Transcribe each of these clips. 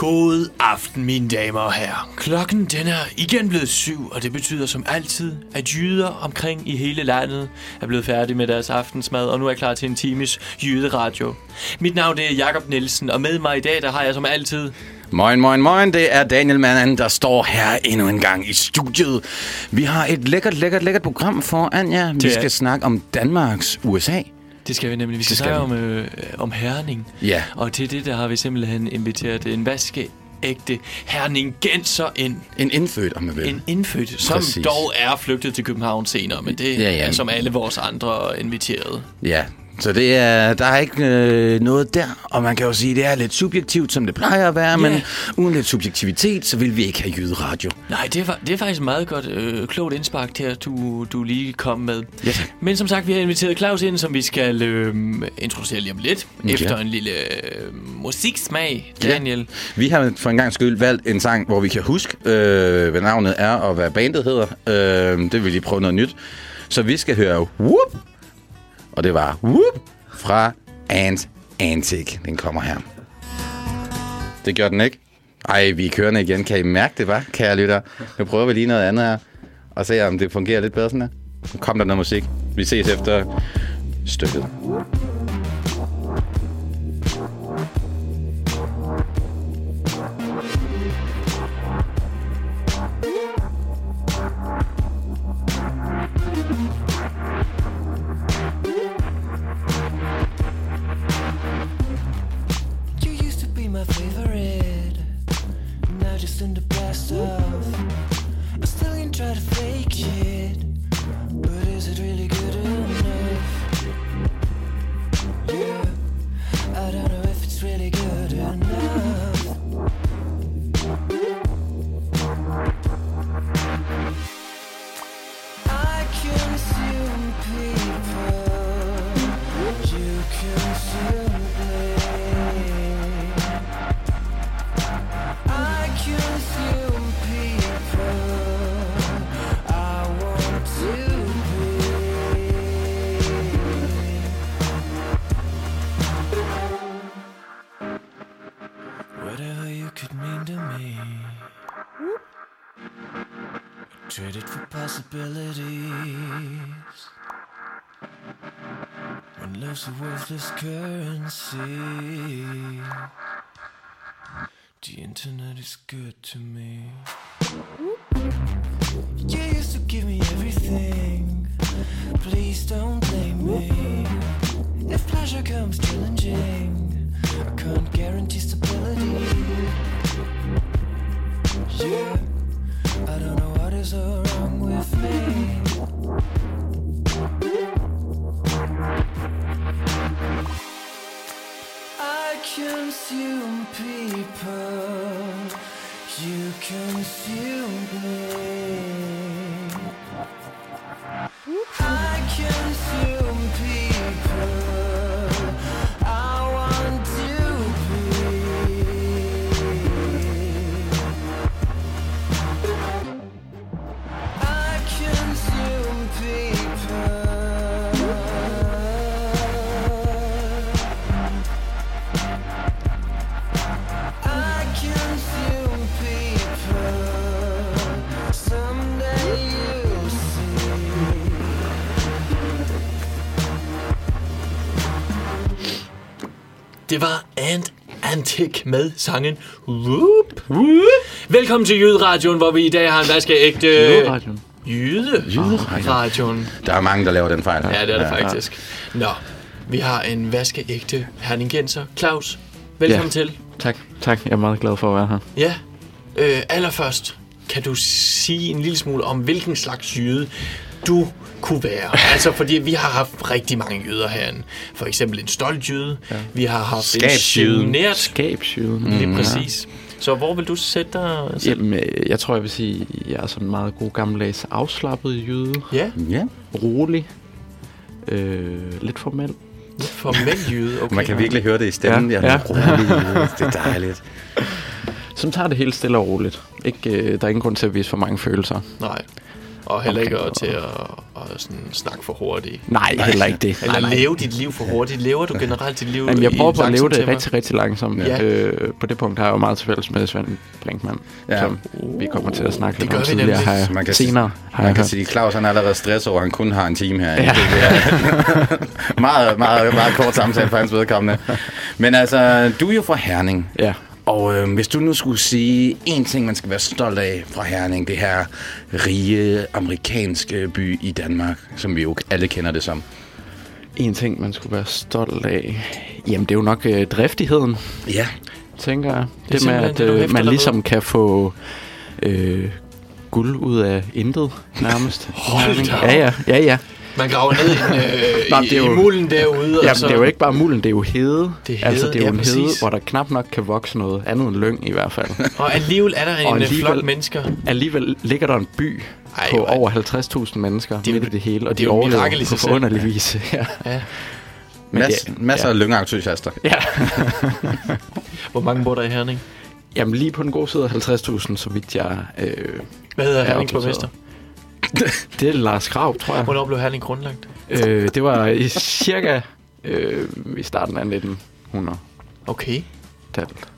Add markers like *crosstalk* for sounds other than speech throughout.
God aften, mine damer og herrer. Klokken den er igen blevet syv, og det betyder som altid, at jyder omkring i hele landet er blevet færdige med deres aftensmad, og nu er klar til en times jyderadio. Mit navn det er Jakob Nielsen, og med mig i dag, der har jeg som altid... Moin, moin, moin. Det er Daniel Mann, der står her endnu en gang i studiet. Vi har et lækkert, lækkert, lækkert program for Anja. Vi skal snakke om Danmarks USA. Det skal vi nemlig. Vi skal, skal snakke om, øh, om herning. Ja. Og til det, der har vi simpelthen inviteret en vaskeægte herningenser ind. En indfødt, om man vil. En indfødt, som Præcis. dog er flygtet til København senere, men det ja. ja. er som alle vores andre inviterede. Ja, så det er, der er ikke øh, noget der, og man kan jo sige, det er lidt subjektivt, som det plejer at være, men uden lidt subjektivitet, så vil vi ikke have jyderadio. Nej, det er, det er faktisk meget godt øh, klogt indspark til, at du, du lige kom med. Ja, tak. Men som sagt, vi har inviteret Claus ind, som vi skal øh, introducere lige om lidt, Ja. efter en lille øh, musiksmag, Daniel. Vi har for en gang skyld valgt en sang, hvor vi kan huske, øh, hvad navnet er og hvad bandet hedder. Øh, det vil vi lige prøve noget nyt. Så vi skal høre Whoop, og det var Whoop fra Ant Antic. Den kommer her. Det gjorde den ikke. Ej, vi er kørende igen. Kan I mærke det, var, kære lytter? Nu prøver vi lige noget andet her, og se om det fungerer lidt bedre sådan her. Nu kom der noget musik. Vi ses efter stykket. Fake it. But is it really good possibilities. When love's a worthless currency. The internet is good to me. You used to give me everything. Please don't blame me. If pleasure comes challenging, I can't guarantee stability. Yeah, I don't know is wrong with me. I consume people. You consume me. I Det var Ant Antic med sangen Whoop. Whoop. Velkommen til Jyderadioen, hvor vi i dag har en vaskeægte... Jyderadioen. Jyde? Jyderadioen. Der er mange, der laver den fejl. Ja, det er det faktisk. Nå, vi har en vaskeægte herningenser. Claus, velkommen Ja. til. Tak, tak. Jeg er meget glad for at være her. Ja, øh, allerførst, kan du sige en lille smule om, hvilken slags jyde du kunne være? altså, fordi vi har haft rigtig mange jyder herinde. For eksempel en stolt jyde. Ja. Vi har haft Skabsjyden. en genert. Skabsjyden. Lige Mm. præcis. Så hvor vil du sætte dig selv? Jamen, øh, jeg tror, jeg vil sige, at jeg er sådan en meget god gammeldags afslappet jyde. Ja, Ja. Rolig. Øh, lidt formel. lidt formel jyde. Okay. Man kan virkelig høre det i stemmen. Ja, Ja, ja. ja. Det er dejligt. Som tager det helt stille og roligt. Ikke, øh, der er ingen grund til at vise for mange følelser. Nej. Og heller ikke Omkring til at, at sådan snakke for hurtigt. Nej, heller ikke det. Eller nej, nej. leve dit liv for hurtigt. Lever du generelt dit liv *laughs* Jamen, jeg prøver på at leve det tempo? rigtig, rigtig langsomt. Ja. Øh, på det punkt har jeg jo meget til fælles med Svend Brinkmann, Ja. som vi kommer til at snakke Det lidt om tidligere. Har jeg, Man kan- senere har Man jeg kan sige, at Claus han er allerede stresset over, at han kun har en time her. Ja. *laughs* Meget, meget, meget kort samtale for hans vedkommende. Men altså, du er jo fra Herning. Ja. Og øh, hvis du nu skulle sige en ting, man skal være stolt af fra Herning, det her rige amerikanske by i Danmark, som vi jo alle kender det som. En ting, man skulle være stolt af, jamen det er jo nok øh, driftigheden, Ja, tænker jeg. Det, det med, simpelthen at det, du øh, hæfter man ligesom kan få øh, guld ud af intet, nærmest. Hold da ja, ja, ja, ja. Man graver ned i, øh, Nå, i, det er i jo- mulden derude. Jamen, og så, det er jo ikke bare mulden, det er jo hede. Det er altså, hede, det er jo ja, en hede, præcis. hvor der knap nok kan vokse noget andet end lyng i hvert fald. Og alligevel er der en Og alligevel... alligevel- flok mennesker. Alligevel ligger der en by Ej, Ej, på er- over 50.000 mennesker Det er jo- midt i det hele, og det er de jo overlever på forunderlig vis. *laughs* ja. Ja. Men Mas, det- masser ja. af lyngeentusiaster. ja. Hvor mange bor der i Herning? Jamen lige på den gode side af 50.000, så vidt jeg... Øh, Hvad hedder er Hernings opdateret. borgmester? *laughs* det er Lars Krav, tror jeg. Hvornår blev Herning grundlagt? øh, det var i cirka øh, i starten af 1900-tallet. Okay,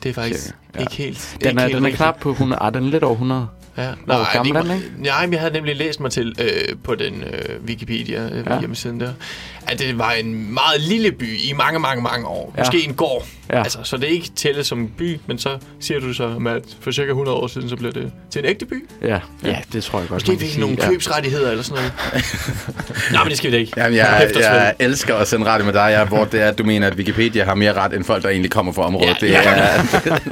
det er faktisk Cirka, ja. ikke helt... Den er, ikke den er knap på 100... Ah, den er lidt over 100. Ja. Hvor gammel er den, ikke? Nej, men jeg havde nemlig læst mig til øh, på den øh, Wikipedia øh. Ja. hjemmesiden der, at det var en meget lille by i mange, mange, mange år. Ja. Måske en gård. Ja. Altså, så det er ikke tællet som en by, men så siger du så, at for cirka 100 år siden, så blev det til en ægte by. Ja, ja, det tror jeg godt, Måske man fik nogle købsrettigheder eller sådan noget. *laughs* Nej, men det skal vi da ikke. Jamen, jeg, jeg elsker at sende radio med dig, ja, hvor det er, at du mener, at Wikipedia har mere ret, end folk, der egentlig kommer fra området. Ja, det, ja. er,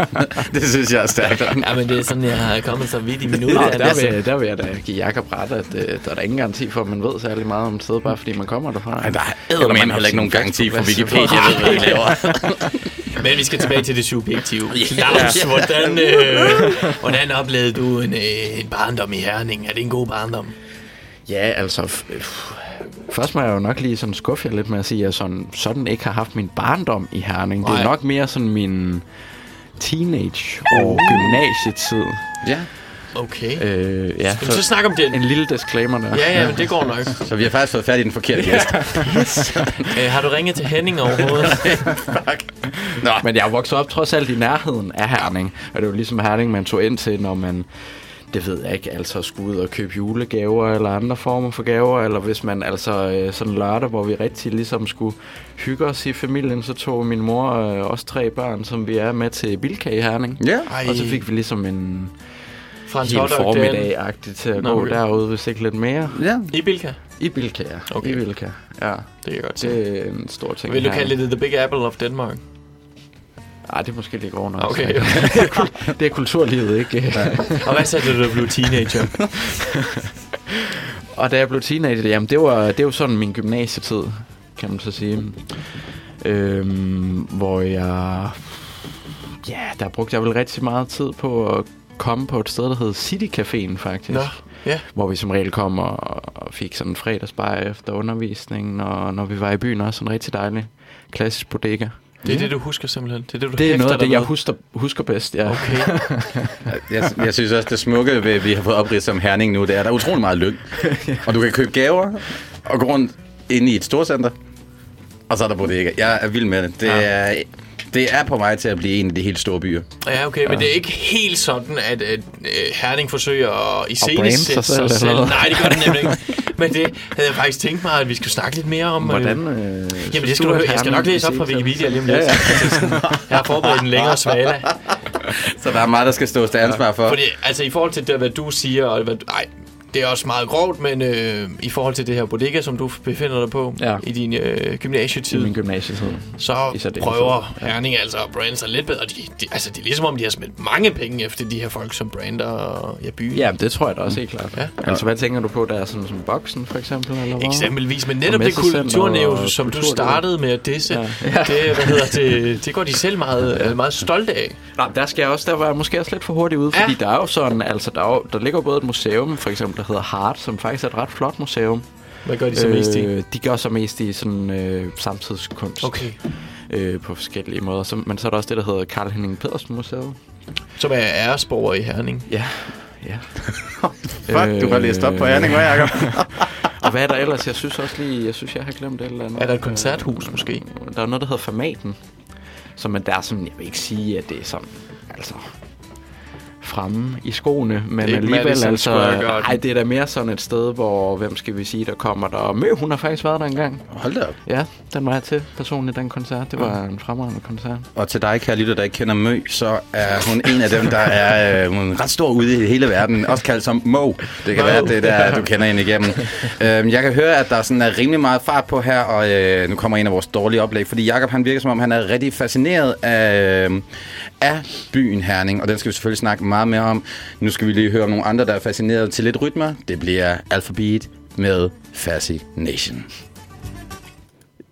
*laughs* det, synes jeg er stærkt. Ja, men det er sådan, jeg har kommet så vidt i min uddannelse. der, vil, der vil jeg da give Jakob ret, at øh, der er der ingen garanti for, at man ved særlig meget om et sted, bare fordi man kommer derfra. Der er Eller man eddermame har heller ikke nogen garanti for. Wikipedia, ved, hvad de laver. *laughs* Men vi skal tilbage til det subjektive. Claus, hvordan, øh, hvordan oplevede du en, øh, en barndom i Herning? Er det en god barndom? Ja, altså... Først må jeg jo nok lige sådan skuffe jer lidt med at sige, at jeg sådan, sådan ikke har haft min barndom i Herning. Det Nej. er nok mere sådan min teenage- og gymnasietid. Ja, Okay. Øh, ja, Jamen, så snak om den. en lille disclaimer der. Ja, ja, men det går nok. så vi har faktisk fået fat i den forkerte gæst. *laughs* Øh, har du ringet til Henning overhovedet? *laughs* Nå, Men jeg er vokset op trods alt i nærheden af Herning. Og det var ligesom Herning, man tog ind til, når man det ved jeg ikke, altså skulle ud og købe julegaver eller andre former for gaver, eller hvis man altså øh, sådan lørdag, hvor vi rigtig ligesom skulle hygge os i familien, så tog min mor og øh, os tre børn, som vi er med til Bilka i Herning. ja. Ej, Og så fik vi ligesom en Frans hel Hotdog formiddag-agtigt til at Nå, gå okay. derude, hvis ikke lidt mere. ja. I Bilka? I Bilka, ja. Okay. I Bilka, ja. Det jeg godt. Det er en stor ting. Vil du kalde det The Big Apple of Denmark? Ej, det er måske lidt grov nok. Okay. *laughs* det er kulturlivet, ikke? *laughs* Og hvad sagde du, da du blev teenager? Og da jeg blev teenager, jamen det var, det var jo sådan min gymnasietid, kan man så sige. Øhm, hvor jeg... Ja, der brugte jeg vel rigtig meget tid på at komme på et sted, der hed City Caféen faktisk. Nå, ja. Hvor vi som regel kom og, og fik sådan en fredagsbar efter undervisningen, og når vi var i byen også en rigtig dejlig klassisk bodega. Det er det, du husker simpelthen? Det er det, du Det er noget af det, jeg husker, husker bedst, ja. Okay. *laughs* Jeg, jeg synes også, det smukke, ved, vi har fået oprids som Herning nu, det er, at der er utrolig meget lyng. *laughs* Og du kan købe gaver og gå rundt inde i et storcenter, og så er der bodega. Jeg er vild med det. Det er, det er på vej til at blive en af de helt store byer. Ja, okay, men det er ikke helt sådan, at, at uh, Herning forsøger at iscenesætte sig sig selv. Nej, det gør det nemlig ikke. *laughs* Men det havde jeg faktisk tænkt mig, at vi skulle snakke lidt mere om. øh, Hvordan? Øh, Jamen, det skal du at høre. Jeg skal nok læse op fra Wikipedia lige om lidt. ja. *laughs* Jeg har forberedt en længere svale. *laughs* Så der er meget, der skal stå til ansvar for. Fordi, altså, i forhold til det, hvad du siger, og hvad, nej, det er også meget grovt, men øh, i forhold til det her bodega, som du befinder dig på Ja. i din øh, i gymnasietid, min gymnasietid. så i prøver Ja. Herning altså at brande sig lidt bedre. De, de, altså, det er ligesom om, de har smidt mange penge efter de her folk, som brander ja, byen. Ja, det tror jeg da også helt klart. Ja. Altså, hvad tænker du på, der er sådan som boksen, for eksempel? Eller hvad? Eksempelvis, men netop det messecenter kulturnæv, og som du startede med at disse, Ja. det, hvad hedder det, det går de selv meget, ja. meget stolte af. Nå, der skal jeg også, der var jeg måske også lidt for hurtigt ude, fordi Ja. der er jo sådan, altså der, er jo, der ligger både et museum, for eksempel, der hedder Hart, som faktisk er et ret flot museum. Hvad gør de så mest i? Øh, de gør så mest i sådan øh, samtidskunst Okay. øh, på forskellige måder. Så, men så er der også det, der hedder Karl Henning Pedersen Museet. Som er æresborger i Herning. Ja, ja. *laughs* Fuck, du har læst op på Herning, hva' Jacob? *laughs* Og hvad er der ellers? Jeg synes også lige, jeg synes, jeg har glemt et eller andet. Er der et koncerthus, måske? Der er noget, der hedder Formaten. Som er der sådan, jeg vil ikke sige, at det er sådan, altså fremme i skoene, men ikke alligevel Madison altså, ej, det er da mere sådan et sted, hvor, hvem skal vi sige, der kommer der. Mø, hun har faktisk været der engang. Hold da op. Ja, den var jeg til personligt, den koncert. Det var en fremragende koncert. Og til dig, kære lytter, der ikke kender Mø, så er hun en af dem, der er øh, hun er ret stor ude i hele verden. Også kaldt som Mo. Det kan Mo. være, det er der, du kender hende igennem. øhm, jeg kan høre, at der sådan er rimelig meget fart på her, og øh, nu kommer en af vores dårlige oplæg, fordi Jakob han virker som om, han er rigtig fascineret af, øh, af byen Herning, og den skal vi selvfølgelig snakke meget mere om. Nu skal vi lige høre om nogle andre, der er fascineret til lidt rytmer. Det bliver Alphabet med Fascination.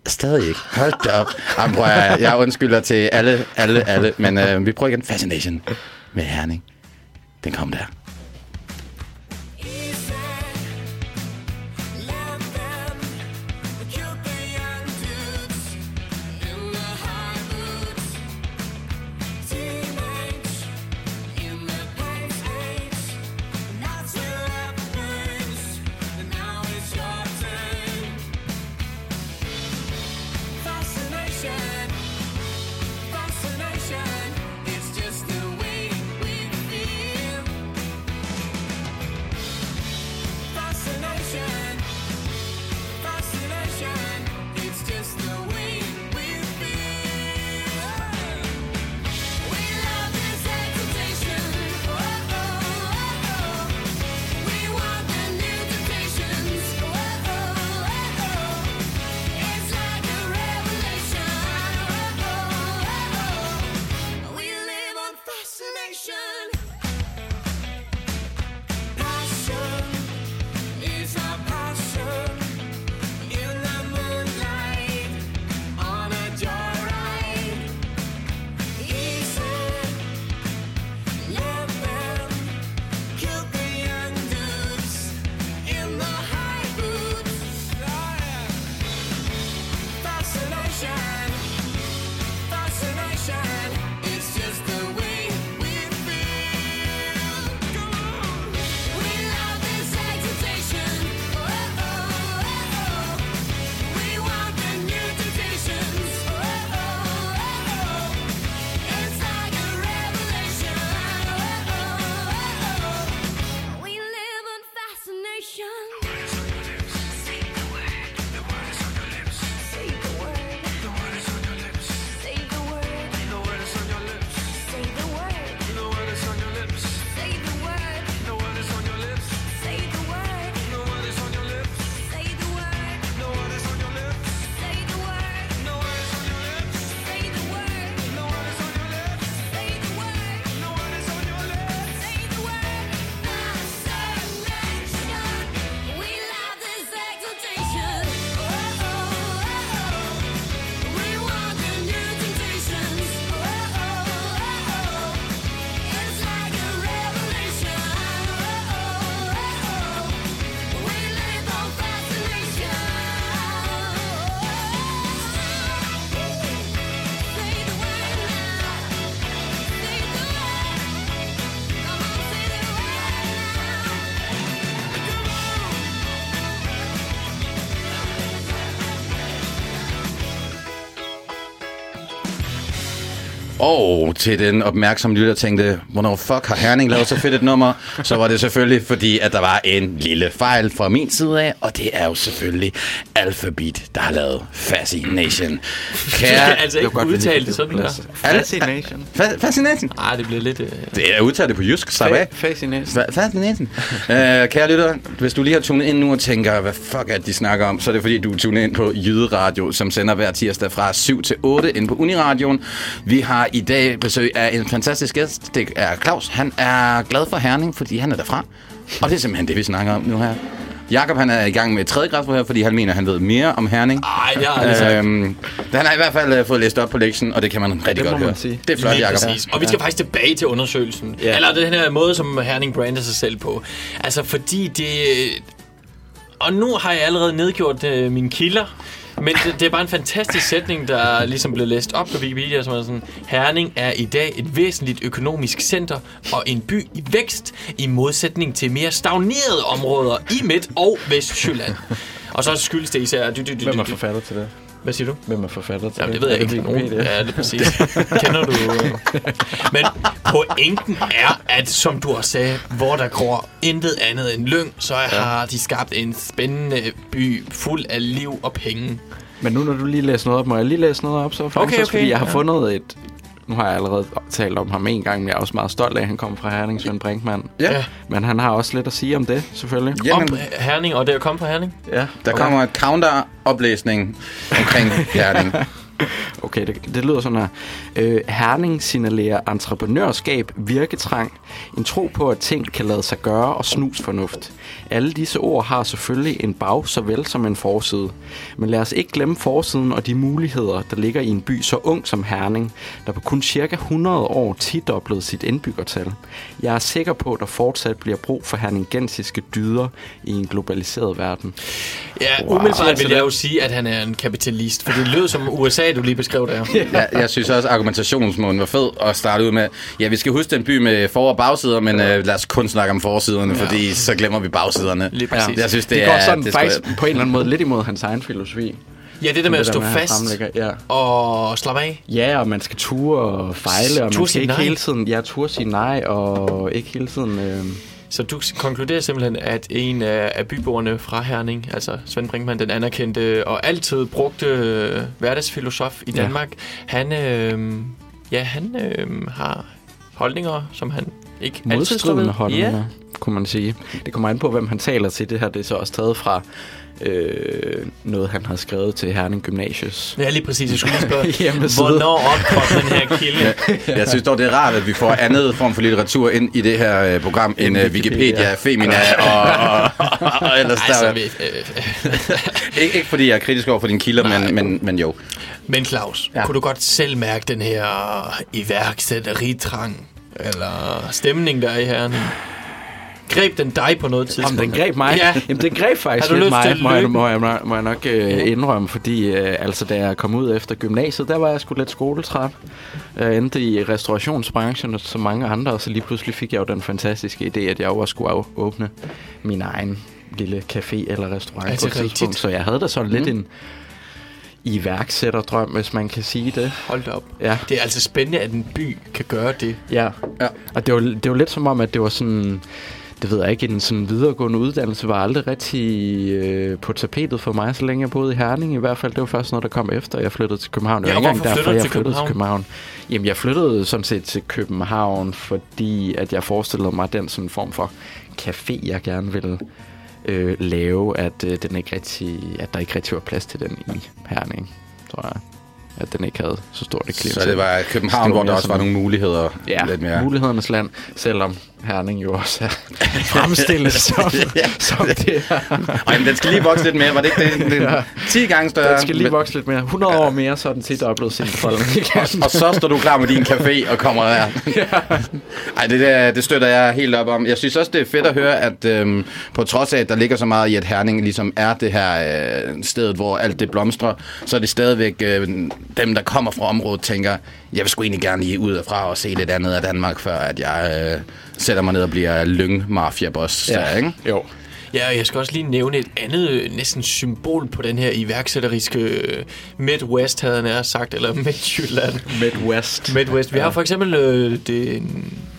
Stadig ikke. Hold da op. Jamen, prøv jeg, jeg undskylder til alle, alle, alle. Men øh, vi prøver igen. Fascination med Herning. Den kom der. Og til den opmærksomme lytter tænkte, hvornår fuck har Herning lavet så fedt et nummer? Så var det selvfølgelig fordi, at der var en lille fejl fra min side af, og det er jo selvfølgelig Alphabet, der har lavet Fascination. Kære... altså ikke udtale det sådan der. Fascination. Fa- Fascination? Nej, det bliver lidt... Øh... Det er udtalt det på jysk, slap af. Fascination. Fa- Fascination. *laughs* Øh, kære lytter, hvis du lige har tunet ind nu og tænker, hvad fuck er det, de snakker om, så er det fordi, du er tunet ind på Jyde Radio, som sender hver tirsdag fra 7 til 8 ind på Uniradioen. Vi har i dag besøg af en fantastisk gæst. Det er Claus. Han er glad for Herning, fordi han er derfra. Og det er simpelthen det, vi snakker om nu her. Jakob han er i gang med et tredje grads her, fordi han mener, han ved mere om Herning. Ej, det har jeg aldrig. Øhm, han har i hvert fald øh, fået læst op på lektien, og det kan man rigtig Det godt man høre. sige. Det er flot, Jakob. præcis. Og vi skal faktisk tilbage til undersøgelsen. Ja. Eller den her måde, som Herning brander sig selv på. Altså, fordi det... Og nu har jeg allerede nedgjort øh, mine kilder. Men det, det er bare en fantastisk sætning, der ligesom blev læst op på Wikipedia, som er sådan, Herning er i dag et væsentligt økonomisk center og en by i vækst, i modsætning til mere stagnerede områder i Midt- og Vestjylland. Og så skyldes det især... Du, du, du, Hvem har forfatter til det? Hvad siger du? Hvem er forfatter til Jamen, det? ved jeg ikke. det Nogen, ja, det er præcis. Kender du... Men pointen er, at som du også sagde, hvor der går intet andet end lyng, så har de skabt en spændende by fuld af liv og penge. Men nu når du lige læser noget op, må jeg lige læse noget op så? Francis? Okay, okay. Fordi jeg har Ja. fundet et... Nu har jeg allerede talt om ham en gang, men jeg er også meget stolt af, at han kommer fra Herning, Svend Brinkmann. Ja. Men han har også lidt at sige om det, selvfølgelig. Jamen, Om Herning, og det er kommet fra Herning. Ja. der kommer et counter-oplæsning omkring *laughs* Herning. *laughs* Okay, det, det lyder sådan her. Øh, Herning signalerer entreprenørskab, virketrang, en tro på, at ting kan lade sig gøre og snusfornuft. Alle disse ord har selvfølgelig en bag såvel som en forside. Men lad os ikke glemme forsiden og de muligheder, der ligger i en by så ung som Herning, der på kun cirka 100 år tidoblede sit indbyggertal. Jeg er sikker på, at der fortsat bliver brug for herningensiske dyder i en globaliseret verden. Ja, Wow. umiddelbart Altså, vil jeg jo sige, at han er en kapitalist, for det lød som USA, du lige beskrev der. *laughs* Ja, jeg synes også, at argumentationsmåden var fed at starte ud med. Ja, vi skal huske den by med for- og bagsider, men øh, lad os kun snakke om forsiderne, ja. fordi så glemmer vi bagsiderne. Lige præcis. Jeg synes, det, Det, går er... sådan det faktisk skulle- på en eller anden måde lidt imod hans egen filosofi. Ja, det der med at stå der fast Ja. og slappe af. ja, og man skal ture og fejle, og man skal ikke nej. hele tiden... Ja, ture sige nej, og ikke hele tiden... Øh, Så du konkluderer simpelthen, at en af, af byboerne fra Herning, altså Svend Brinkmann, den anerkendte og altid brugte øh, hverdagsfilosof i Ja. Danmark, han, øh, ja, han øh, har holdninger, som han ikke modstridende holdninger, Ja. kunne man sige. Det kommer an på, hvem han taler til. Det her det er så også taget fra øh, noget, han har skrevet til Herning Gymnasius. ja, lige præcis. Jeg skulle lige spørge, hvornår opkom den her kilde? Jeg synes dog, det er rart, at vi får andet form for litteratur ind i det her øh, program end øh, Wikipedia. Femina og, og, og, og ellers altså, der. vi, øh, Ikke, ikke fordi jeg er kritisk over for dine kilder, men, men, men jo. men Claus, ja. kunne du godt selv mærke den her iværksætteritrang, eller stemning, der er i Herning? Greb den dig på noget tidspunkt? den greb mig? Ja. Jamen, det greb faktisk lidt mig, må jeg, må jeg, må jeg nok øh, indrømme, fordi øh, altså, da jeg kom ud efter gymnasiet, der var jeg sgu lidt skoletræt. Jeg endte i restaurationsbranchen og så mange andre, og så lige pludselig fik jeg jo den fantastiske idé, at jeg jo også skulle åbne min egen lille café eller restaurant på et tidspunkt. Så jeg havde da sådan lidt en iværksætterdrøm, hvis man kan sige det. Hold da op. Ja. Det er altså spændende, at en by kan gøre det. Ja. Ja. Og det var, det var lidt som om, at det var sådan... Det ved jeg ikke, en sådan videregående uddannelse var aldrig rigtig øh, på tapetet for mig, så længe jeg boede i Herning i hvert fald. Det var først noget, der kom efter, jeg flyttede til København. Det Ja, var ikke engang derfor, jeg til flyttede til København. Jamen, jeg flyttede sådan set til København, fordi at jeg forestillede mig den sådan form for café, jeg gerne ville øh, lave, at, øh, den ikke rigtig, at der ikke rigtig var plads til den i Herning, tror jeg. At den ikke havde så stort et klientel. Så det var København, hvor der også var nogle muligheder. Ja, lidt mere. mulighedernes land, selvom Herning jo også er *laughs* fremstillet *laughs* som, som det her. Ej, men den skal lige vokse lidt mere. Var det ikke det? Den, Ja. 10 gange større. Den skal lige vokse lidt mere. 100 år mere, så er den tit oplevet sin *laughs* igen. Og så står du klar med din café og kommer der. Ej, det, der, det støtter jeg helt op om. Jeg synes også, det er fedt at høre, at øhm, på trods af, at der ligger så meget i, at Herning ligesom er det her øh, sted, hvor alt det blomstrer, så er det stadigvæk øh, dem, der kommer fra området, tænker, jeg vil sgu egentlig gerne lige ud fra og se lidt andet af Danmark, før at jeg øh, sætter mig ned og bliver lyng mafia boss ja. ikke? Jo. Ja, og jeg skal også lige nævne et andet øh, næsten symbol på den her iværksætteriske øh, Midwest, havde jeg nær sagt, eller Midtjylland. Midwest. Midwest. Vi har for eksempel øh, det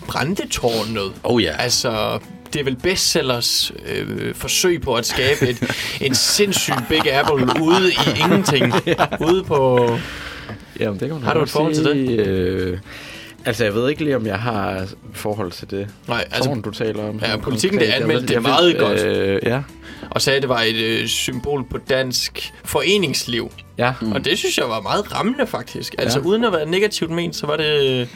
brændetårnet. Oh ja. Altså, det er vel bestsellers øh, forsøg på at skabe et, en sindssyg Big Apple ude i ingenting. *laughs* Ude på... Jamen, det kan man Har du et forhold til sige. Øh, altså, jeg ved ikke lige, om jeg har forhold til det. Nej, Altså, altså, du taler om. Ja, politikken, konkret. det anmeldte det meget ved, godt. Øh, ja. og sagde, at det var et øh, symbol på dansk foreningsliv. Ja. Mm. Og det synes jeg var meget rammende, faktisk. Altså, Ja. uden at være negativt ment, så var det...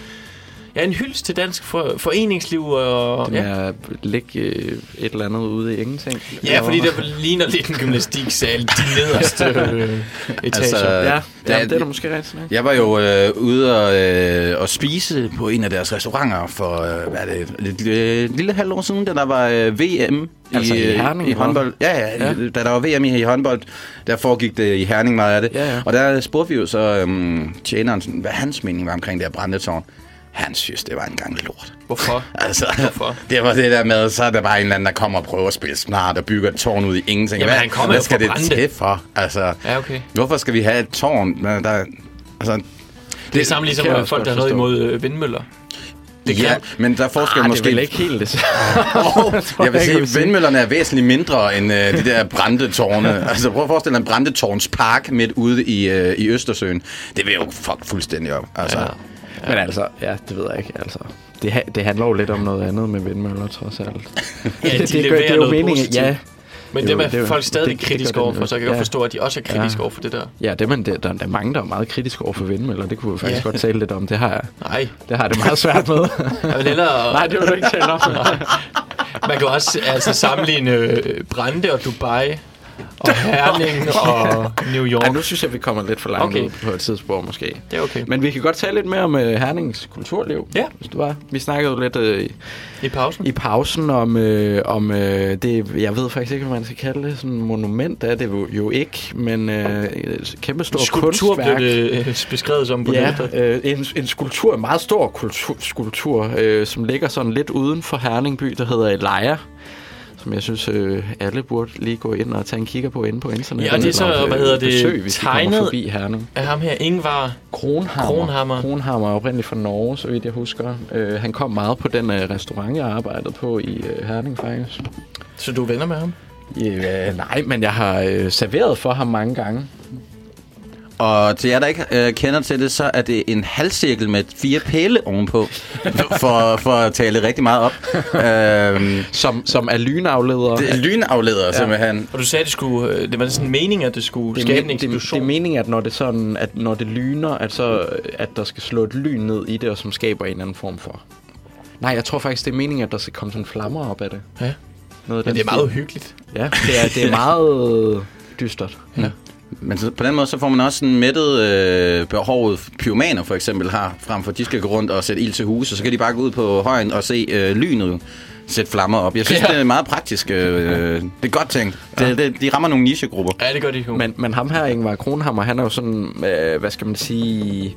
Ja, en hyldest til dansk for, foreningsliv og... Det Ja. med at ligge øh, et eller andet ude i ingenting. ja, fordi det ligner lidt en gymnastiksal, de nederste *laughs* øh, etager. Altså, Ja, ja, Ja, det er da måske nok. Jeg var jo øh, ude og, øh, og spise på en af deres restauranter for, øh, hvad er det, et øh, lille halvt år siden, da der var øh, VM Altså i øh, Herning, i håndbold. Ja, ja, Ja. ja, da der var VM i håndbold, der foregik det i Herning meget af det. Ja, ja. Og der spurgte vi jo så øhm, tjeneren, sådan, hvad hans mening var omkring det her brændetårn. Han synes, det var en gang lort. Hvorfor? *laughs* Altså, Hvorfor? det var det der med, så er der bare en eller anden, der kommer og prøver at spille smart og bygger et tårn ud i ingenting. Jamen, hvad, han kommer hvad skal at det til for? Altså, Ja, okay. hvorfor skal vi have et tårn? Der, der, altså, Det er samme ligesom kan jeg med også folk, der har noget imod øh, vindmøller. det ja, men der er forskel Ah, måske... det er vel ikke helt det samme. *laughs* *laughs* jeg vil sige, sige. vindmøllerne er væsentligt mindre end øh, de der brændetårne. altså prøv at forestille dig en brændetårnspark midt ude i, øh, i Østersøen. Det vil jo fuck fuldstændig op. Altså, Ja. Ja. Men altså, ja, det ved jeg ikke. Altså, det, ha- det handler jo lidt om noget andet med vindmøller, trods alt. Ja, *laughs* de det, det, leverer det er jo noget meningen, positivt. ja. Men Jo, dem er det er jo- folk stadig det- det kritiske gør det overfor, så jeg kan godt ja. forstå, at de også er kritiske Ja. over for det der. Ja, det, men det, der, der er mange, der er meget kritiske over for vindmøller. Det kunne vi faktisk Ja. godt tale lidt om. Det har jeg, Nej, det har det meget svært med. *laughs* jeg vil hellere... Nej, det vil du ikke tale om. *laughs* Man kan også altså, sammenligne øh, Brande og Dubai og Herning *laughs* og New York. Ej, nu synes jeg, vi kommer lidt for langt Okay. ud på et tidspunkt måske. Det er okay. Men vi kan godt tale lidt mere om uh, Hernings kulturliv. Ja. Hvis du var. Vi snakkede jo lidt uh, I pausen? i pausen om, øh, om øh, det, jeg ved faktisk ikke, hvad man skal kalde det, sådan en monument er det jo, jo ikke, men øh, kæmpe stor Skulptur blev kunstværk. det øh, beskrevet som på Ja, øh, en, en skulptur, en meget stor kultur, skulptur, øh, som ligger sådan lidt uden for Herningby, der hedder Elijah som jeg synes, øh, alle burde lige gå ind og tage en kigger på inde på internettet. Ja, og det er så, Eller, hvad hedder det, besøg, hvis de tegnet- forbi Herning. Af ham her, Ingvar. Kronhammer. Kronhammer. Kronhammer er oprindeligt fra Norge, så vidt jeg husker. Øh, han kom meget på den øh, restaurant, jeg arbejdede på i øh, Herning faktisk. Så du er venner med ham? Ja, nej, men jeg har øh, serveret for ham mange gange. Og til jer, der ikke øh, kender til det, så er det en halvcirkel med fire pæle ovenpå, *laughs* for, for at tale rigtig meget op. øhm, Som, som er lynafleder. det er lynafleder, ja. simpelthen. Og du sagde, at det, skulle, øh, det var sådan en mening, at det skulle det, skabe en men- det, det eksplosion. er meningen, at når det, sådan, at når det lyner, at, så, at der skal slå et lyn ned i det, og som skaber en eller anden form for... Nej, jeg tror faktisk, det er meningen, at der skal komme sådan flammer op af det. Ja. Noget af Men det er meget stil. uhyggeligt. Ja, det er, det er meget dystert. Ja. Men så, på den måde, så får man også sådan mættet øh, behovet, pyromaner for eksempel har, frem for at de skal gå rundt og sætte ild til huse, så kan de bare gå ud på højen og se øh, lynet sætte flammer op. Jeg synes, Ja. ja. det er meget praktisk. Øh, det er godt tænkt. Det, det, de rammer nogle nichegrupper. Ja, det gør de jo. Men, men ham her, Ingvar Kronhammer, han er jo sådan, øh, hvad skal man sige,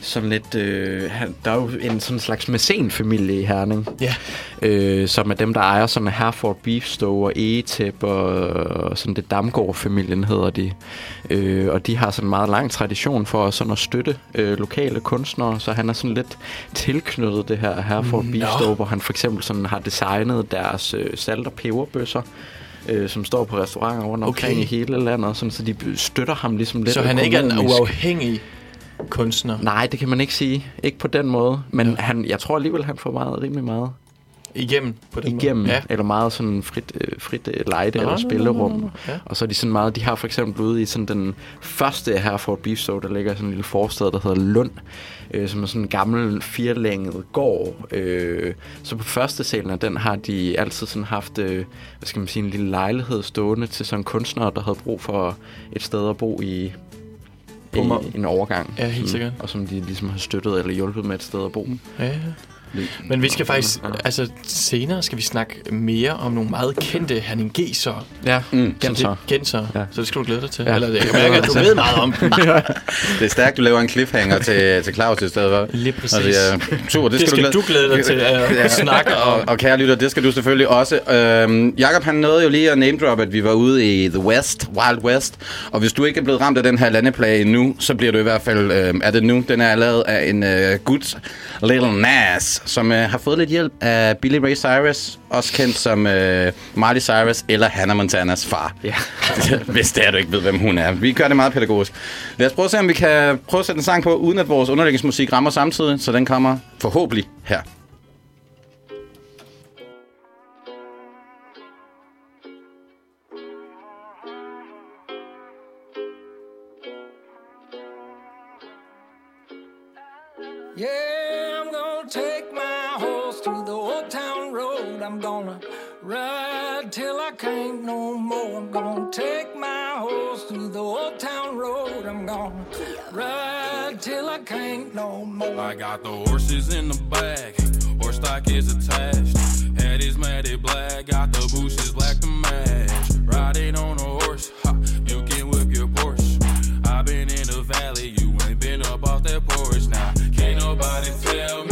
sådan lidt, øh, han, der er jo en sådan slags mæscenfamilie i Herning, Ja. Øh, som er dem, der ejer sådan Herford Beef Store og Egetep og, og sådan det Damgaard-familien hedder de. Øh, og de har sådan en meget lang tradition for sådan at støtte øh, lokale kunstnere, så han er sådan lidt tilknyttet det her Herford Beef Nå. Store, hvor han for eksempel sådan har designet deres øh, salt- og peberbøsser, øh, som står på restauranter rundt omkring Okay. i hele landet, sådan, så de støtter ham ligesom lidt Så han ikke er en økonomisk. uafhængig kunstner Nej, det kan man ikke sige. Ikke på den måde. Men han, jeg tror alligevel, han får meget, rimelig meget igennem på den igennem. måde. Ja. Eller meget sådan frit, øh, frit øh, lejde Nå, eller nå, nå, spillerum. nå, nå. Ja. Og så er de sådan meget, de har for eksempel ude i sådan den første Herford Beef Store, der ligger sådan en lille forstad, der hedder Lund, øh, som er sådan en gammel firelænget gård. Øh, så på første salen af den har de altid sådan haft, øh, hvad skal man sige, en lille lejlighed stående til sådan kunstnere, der havde brug for et sted at bo i, i en overgang. Ja, helt Som- sikkert. Og som de ligesom har støttet eller hjulpet med et sted at bo. Ja, ja. Men vi skal faktisk, altså senere skal vi snakke mere om nogle meget kendte herningeser. Ja, Mm. genser. Genser. Ja. Så det skal du glæde dig til. Ja. Eller det, jeg *laughs* mærker, at du ved meget om. *laughs* Det er stærkt, du laver en cliffhanger til, til Claus i stedet for. Lige præcis. Altså, ja, super, det, Det skal, skal du glæde dig til at snakke om. Og, og kære lytter, det skal du selvfølgelig også. Øhm, Jakob han nåede jo lige at name drop, at vi var ude i The West, Wild West. Og hvis du ikke er blevet ramt af den her landeplage endnu, så bliver du i hvert fald, øh, er det nu, den er lavet af en øh, gut, Little Nas, som øh, har fået lidt hjælp af Billy Ray Cyrus, også kendt som øh, Marty Cyrus eller Hannah Montanas far. Ja. *laughs* hvis det er, du ikke ved, hvem hun er. Vi gør det meget pædagogisk. Lad os prøve at se, om vi kan prøve at sætte en sang på, uden at vores underlægningsmusik rammer samtidig, så den kommer forhåbentlig her. Yeah, I'm gonna ride till I can't no more. I'm gonna take my horse through the old town road. I'm gonna ride till I can't no more. I got the horses in the back, horse stock is attached. Head is matted black, got the bushes black to match. Riding on a horse, ha, you can whip your Porsche. i been in the valley, you ain't been up off that porch. Now, can't nobody tell me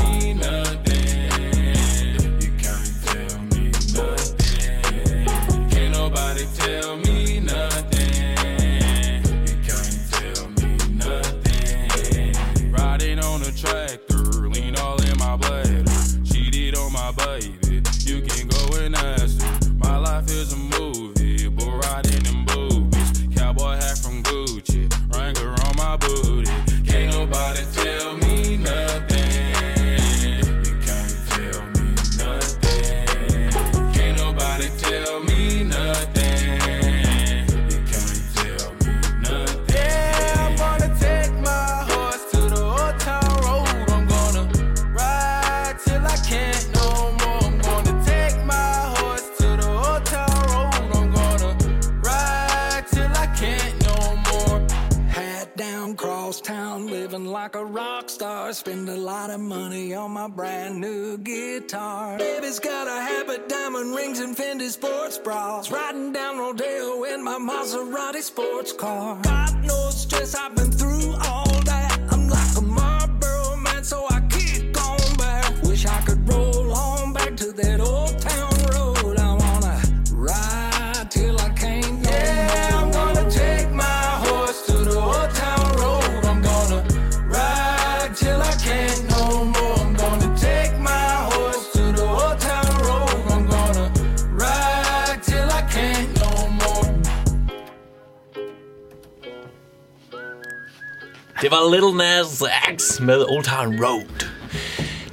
brand new guitar. Baby's got a habit, diamond rings, and Fendi sports bras. Riding down Rodeo in my Maserati sports car. Got no stress, I've been through all that. Little Nas X med Old Town Road.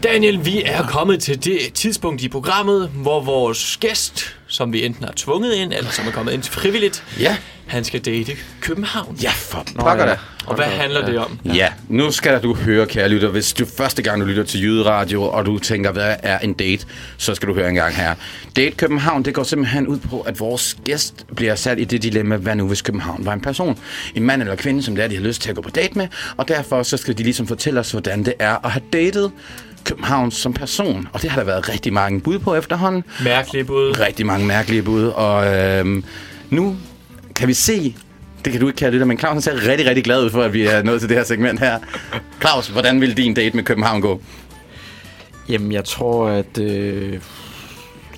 Daniel, vi er kommet til det tidspunkt i programmet, hvor vores gæst, som vi enten har tvunget ind, eller som er kommet ind frivilligt, Ja. han skal date København. Ja, for pokker da. Og hvad handler det om? Ja, nu skal du høre, kære lytter. Hvis du første gang, du lytter til Jyderadio, og du tænker, hvad er en date, så skal du høre en gang her. Date København, det går simpelthen ud på, at vores gæst bliver sat i det dilemma, hvad nu hvis København var en person? En mand eller kvinde, som det er, de har lyst til at gå på date med, og derfor så skal de ligesom fortælle os, hvordan det er at have datet København som person. Og det har der været rigtig mange bud på efterhånden. Mærkelige bud. Rigtig mange mærkelige bud, og øhm, nu kan vi se, det kan du ikke kære lytter, men Claus ser rigtig, rigtig glad ud for, at vi er nået til det her segment her. Claus, hvordan vil din date med København gå? Jamen, jeg tror, at... Øh,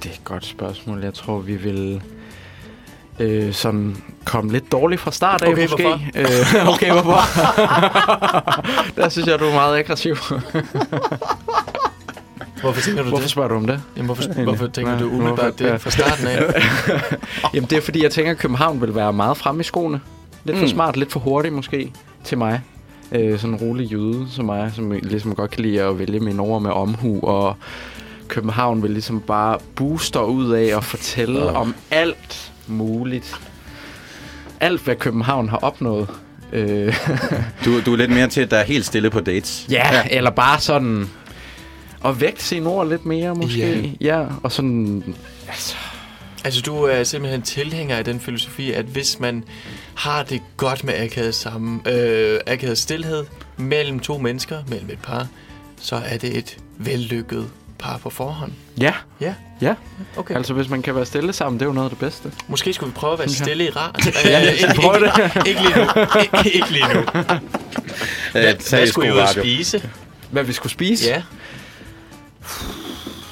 det er et godt spørgsmål. Jeg tror, vi vil øh, sådan komme lidt dårligt fra start af, Okay, måske. hvorfor? Øh, okay, hvorfor? *laughs* Der synes jeg, du er meget aggressiv. Hvorfor tænker du Hvorfor det? spørger du om det? Jamen, hvorfor, hvorfor tænker Nej, du umiddelbart hvorfor- det fra starten af? *laughs* Jamen, det er fordi, jeg tænker, at København vil være meget fremme i skoene. Lidt for Mm. smart, lidt for hurtig måske til mig. Øh, sådan en rolig jøde som mig, som ligesom godt kan lide at vælge mine ord med omhu. Og København vil ligesom bare booste ud af og fortælle Åh. om alt muligt. Alt, hvad København har opnået. Øh, Du, du er lidt mere til, at der er helt stille på dates. ja, ja, eller bare sådan... Og vægte sine ord lidt mere, måske. Ja. Ja, og sådan... Altså, Altså, du er simpelthen tilhænger af den filosofi, at hvis man har det godt med akavet, sammen, øh, akavet stillhed mellem to mennesker, mellem et par, så er det et vellykket par på forhånd. ja, Ja, ja. okay. Altså, hvis man kan være stille sammen, det er jo noget af det bedste. Måske skulle vi prøve at være jeg. stille i rart. *laughs* Ja, Øh, skal vi ikke, prøve ikke, ikke lige nu. *laughs* Ikke, ikke lige nu. Hvad, hvad skulle I ud spise? Hvad vi skulle spise? Ja.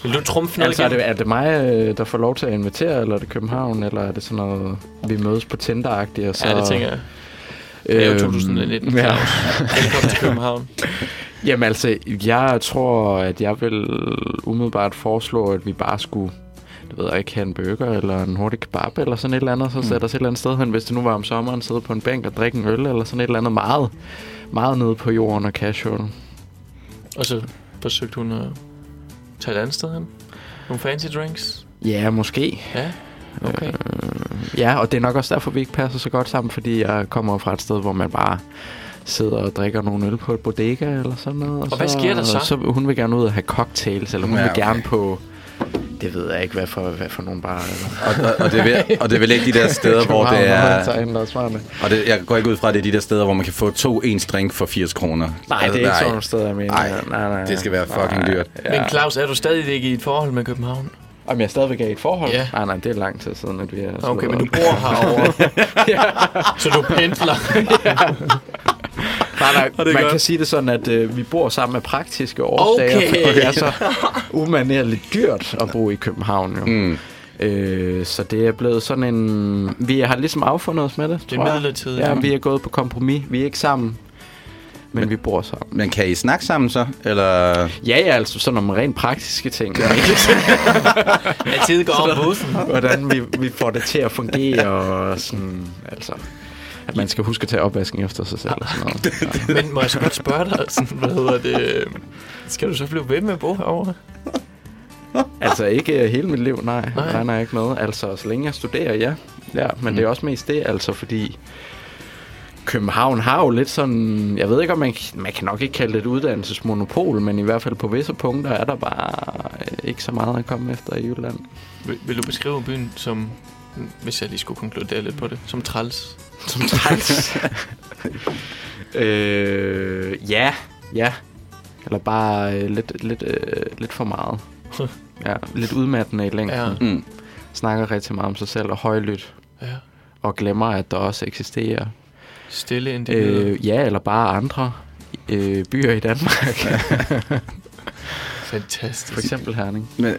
Vil du trumfe noget Altså, er det, er det mig, øh, der får lov til at invitere, eller er det København, eller er det sådan noget, vi mødes på Tinder-agtigt? Og så, Ja, det tænker jeg. Det er jo Øhm, 2019, ja. Claus. Velkommen til København. *laughs* Jamen altså, jeg tror, at jeg vil umiddelbart foreslå, at vi bare skulle det ved jeg ikke, have en burger eller en hurtig kebab eller sådan et eller andet, så Mm. sætte os et eller andet sted hen, hvis det nu var om sommeren, sidde på en bænk og drikke en øl eller sådan et eller andet meget, meget nede på jorden og casual. Og så forsøgte hun at tage et andet sted hen. Nogle fancy drinks. Ja, måske. Ja, okay. Øh, ja, og det er nok også derfor, vi ikke passer så godt sammen, fordi jeg kommer fra et sted, hvor man bare sidder og drikker nogle øl på et bodega eller sådan noget. Og hvad sker der så? så hun vil gerne ud og have cocktails, eller hun Ja, ja, vil okay. gerne på Det ved jeg ikke, hvad for, hvad for nogle bare... Og, og, og, det er vel, og det er vel ikke de der *laughs* steder, hvor det er... Og det, jeg går ikke ud fra, at det er de der steder, hvor man kan få to ens drink for 80 kroner. Nej, det er ikke sådan nogle steder, jeg mener. Nej, nej, nej, det skal være fucking dyrt. Men Claus, er du stadigvæk i et forhold med København? Om jeg stadigvæk er i et forhold? Ja. Nej, nej, det er lang tid siden, at vi er... Okay, men du bor herovre. *laughs* Så du pendler. *laughs* Nej, *laughs* nej, man godt. kan sige det sådan, at øh, vi bor sammen af praktiske årsager, Okay. og det er så *laughs* umanerligt dyrt at bo i København. Jo. Mm. Øh, så det er blevet sådan en... Vi har ligesom affundet os med det, Det er midlertidigt. Ja, vi er gået på kompromis. Vi er ikke sammen, men vi bor sammen. Men kan I snakke sammen så? Eller... Ja, ja, altså sådan om rent praktiske ting. Ja. *laughs* Er tid går om bussen? Hvordan vi, vi får det til at fungere, og sådan, altså... At man skal huske at tage opvasken efter sig selv og sådan noget. *laughs* Men må jeg så godt spørge dig, sådan, hvad hedder det? Skal du så blive ved med at bo herovre? Altså ikke hele mit liv, nej. Nej. Nej, nej, ikke med. Altså, så længe jeg studerer, ja. Ja, men mm. det er også mest det, altså, fordi København har jo lidt sådan... Jeg ved ikke, om man, man kan nok ikke kalde det et uddannelsesmonopol, men i hvert fald på visse punkter er der bare øh, ikke så meget at komme efter i Jylland. Vil, vil du beskrive byen som, hvis jeg lige skulle konkludere lidt på det, som træls? Som træls. *laughs* øh, ja, ja. Eller bare øh, lidt, lidt, øh, lidt for meget. *laughs* Ja, lidt udmattende i længden. Ja. Mm. Snakker rigtig meget om sig selv og højlydt. Ja. Og glemmer, at der også eksisterer Stille individer. øh, ja, eller bare andre øh, byer i Danmark. *laughs* Fantastisk. For eksempel Herning. Men,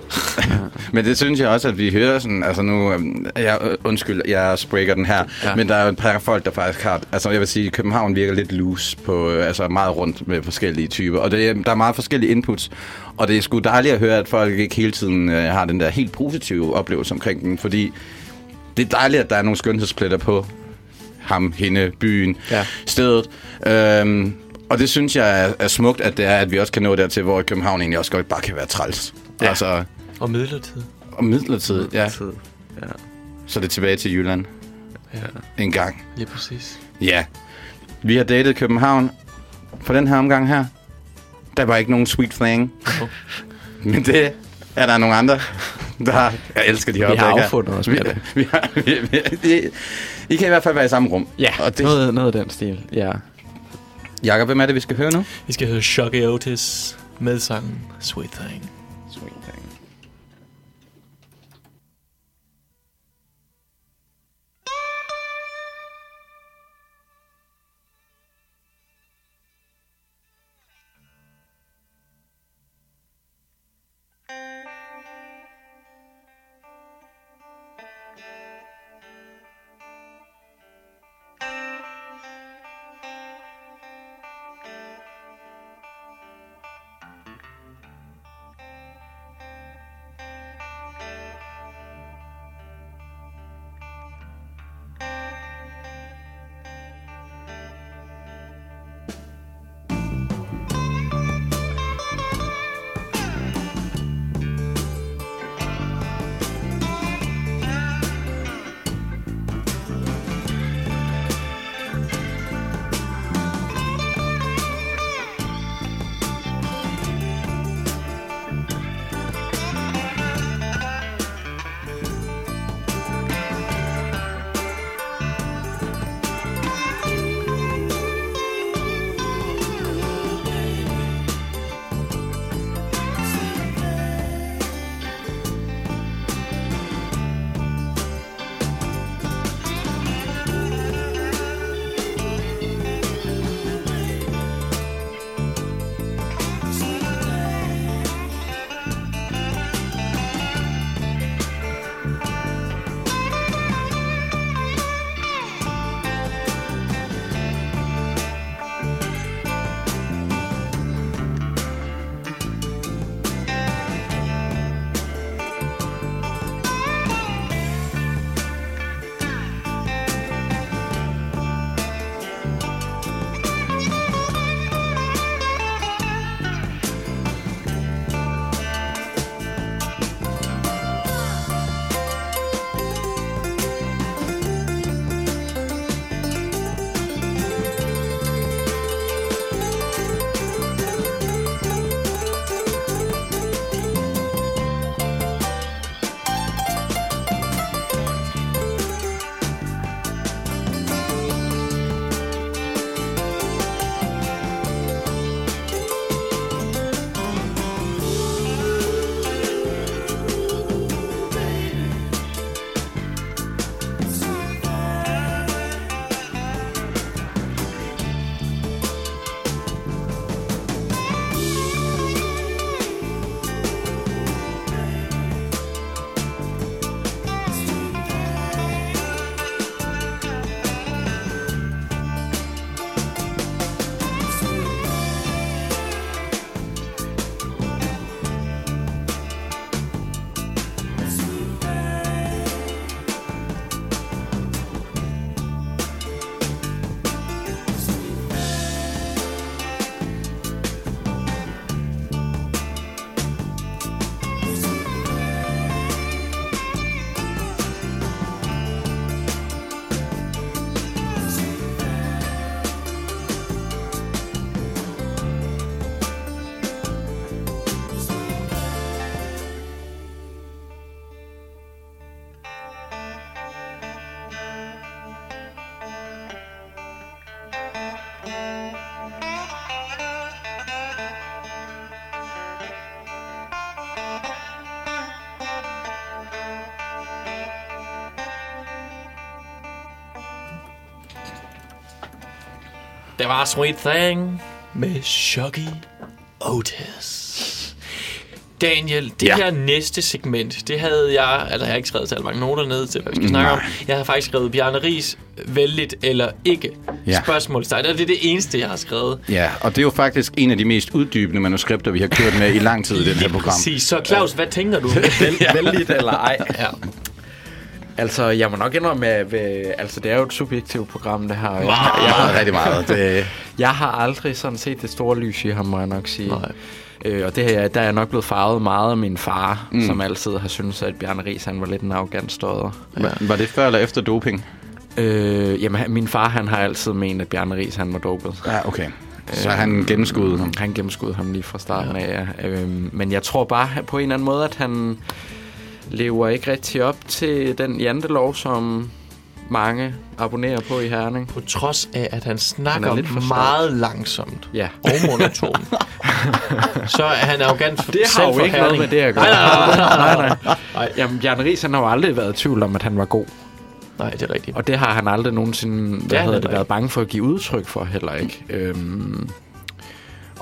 *laughs* men det synes jeg også, at vi hører sådan, altså nu, øhm, jeg, øh, undskyld, jeg sprikker den her, ja. Men der er jo et par folk, der faktisk har, altså jeg vil sige, København virker lidt loose på, øh, altså meget rundt med forskellige typer, og det, er- der er meget forskellige inputs, og det er sgu dejligt at høre, at folk ikke hele tiden øh, har den der helt positive oplevelse omkring den, fordi det er dejligt, at der er nogle skønhedspletter på ham, hende, byen, Ja. stedet. Øhm, og det synes jeg er, er smukt, at det er, at vi også kan nå dertil, hvor København egentlig også godt bare kan være træls. Ja. Ja. Altså, Og midlertid. og midlertidigt, ja. Tid. Ja. Så er det tilbage til Jylland Ja, en gang. lige præcis. Ja. Vi har datet København for den her omgang her. Der var ikke nogen sweet thing. Jo. Men det er der nogle andre, der har. Jeg elsker de her Vi har affundet os vi, med det. vi har, vi, vi, det, I kan i hvert fald være i samme rum. Ja, Og det, noget, noget af den stil. Ja. Jakob, hvem er det, vi skal høre nu? Vi skal høre Shocky Otis med sangen Sweet Thing. Det var Sweet Thing med Shuggy Otis. Daniel, det Ja. ja. her næste segment, det havde jeg, altså jeg har ikke skrevet så mange noter ned til, hvad vi skal snakke om. Jeg har faktisk skrevet Bjarne Ries, vældigt eller ikke, Ja. ja. spørgsmålstegn. Det er det eneste, jeg har skrevet. Ja, og det er jo faktisk en af de mest uddybende manuskripter, vi har kørt med i lang tid i det her program. Præcis. Så Claus, hvad tænker du? *laughs* Vældigt eller ej. ja. Altså, jeg må nok indrømme, at ved, altså, det er jo et subjektivt program, det her. og Jeg, Ja, jeg, rigtig meget. Det, *laughs* jeg har aldrig sådan set det store lys i ham, må jeg nok sige. Nej. Øh, og det her, der er jeg nok blevet farvet meget af min far, mm. som altid har syntes, at Bjarne Ries, han var lidt en arrogant stodder. var, var det før eller efter doping? Øh, jamen, min far, han har altid ment, at Bjarne Ries, han var dopet. Ja, okay. Så han gennemskudde ham. Han gennemskudde ham lige fra starten ja. af, ja. Øhm, men jeg tror bare på en eller anden måde, at han lever ikke rigtig op til den jantelov, som mange abonnerer på i Herning. På trods af, at han snakker Han lidt meget langsomt Ja. og monoton, *laughs* så er han arrogant for Det har jo ikke noget med det at gøre. Nej, nej, nej. nej, nej. nej. *laughs* Jamen, Bjarne Ries, han har jo aldrig været i tvivl om, at han var god. Nej, det er rigtigt. Og det har han aldrig nogensinde hvad er hedder det, været bange for at give udtryk for heller ikke. Øhm,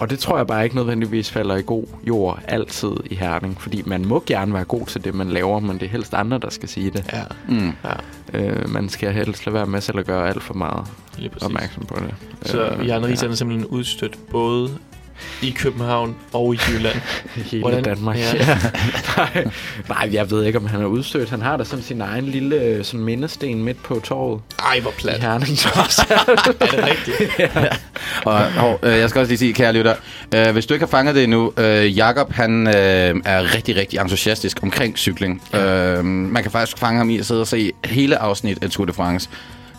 og det tror jeg bare ikke nødvendigvis falder i god jord altid i Herning. Fordi man må gerne være god til det, man laver, men det er helst andre, der skal sige det. Ja, Mm. ja, Øh, man skal helst lade være med selv at gøre alt for meget lige præcis. opmærksom på det. Så Øh, Jan Ries er simpelthen udstødt både i København og i Jylland. *laughs* Hele Hvordan- Danmark. ja. Ja. *laughs* nej, nej, jeg ved ikke, om han er udstødt. Han har da sådan sin egen lille øh, sådan mindesten midt på torvet Ej, hvor i plat. Herning. trods *laughs* alt. Er det rigtigt? Og, og øh, jeg skal også lige sige, kære lytter, øh, hvis du ikke har fanget det endnu, øh, Jakob han øh, er rigtig, rigtig entusiastisk omkring cykling. Ja. Øh, man kan faktisk fange ham i at sidde og se hele afsnit af Tour de France.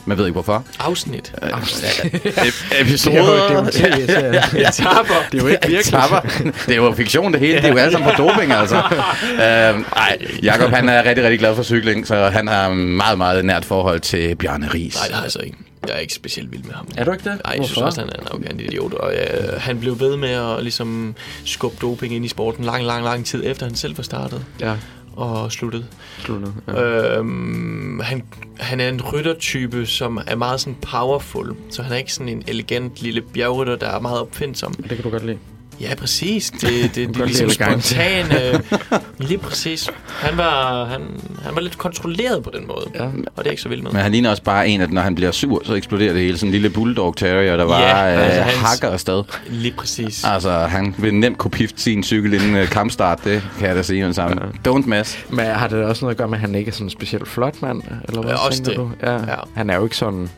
Man ved ikke hvorfor. Afsnit. *laughs* Ep- Episoder. Det er jo det er jo. Etapper. *laughs* Det er ikke virkelig. Tapper. *laughs* Det er jo fiktion det hele. Det er jo alle sammen på doping, altså. Øhm, ej, Jakob han er rigtig, rigtig glad for cykling, så han har meget, meget nært forhold til Bjarne Ries. Nej, det har jeg så ikke. Jeg er ikke specielt vild med ham. Er du ikke det? Nej, jeg synes også, han er en arrogant idiot. Og øh, han blev ved med at ligesom, skubbe doping ind i sporten lang, lang, lang tid efter han selv var startet Ja, og sluttet. sluttet. Ja. Øhm, han, han er en ryttertype, som er meget sådan powerful. Så han er ikke sådan en elegant lille bjergrytter, der er meget opfindsom. Det kan du godt lide. Ja, præcis. Det, det, det, det er ligesom spontan. Øh, *laughs* lige præcis. Han var, han, han var lidt kontrolleret på den måde. Ja. Og det er ikke så vild med. Men han ligner også bare en, at når han bliver sur, så eksploderer det hele. Sådan en lille bulldog terrier, der bare Ja, ja, altså øh, hans- hakker afsted. Lige præcis. Altså, han vil nemt kunne pifte sin cykel inden øh, kampstart. Det kan jeg da sige med det samme. Don't mess. Men har det også noget at gøre med, at han ikke er sådan en specielt flot mand? Eller hvad Ja, også tænker det. du? Ja. Ja. Han er jo ikke sådan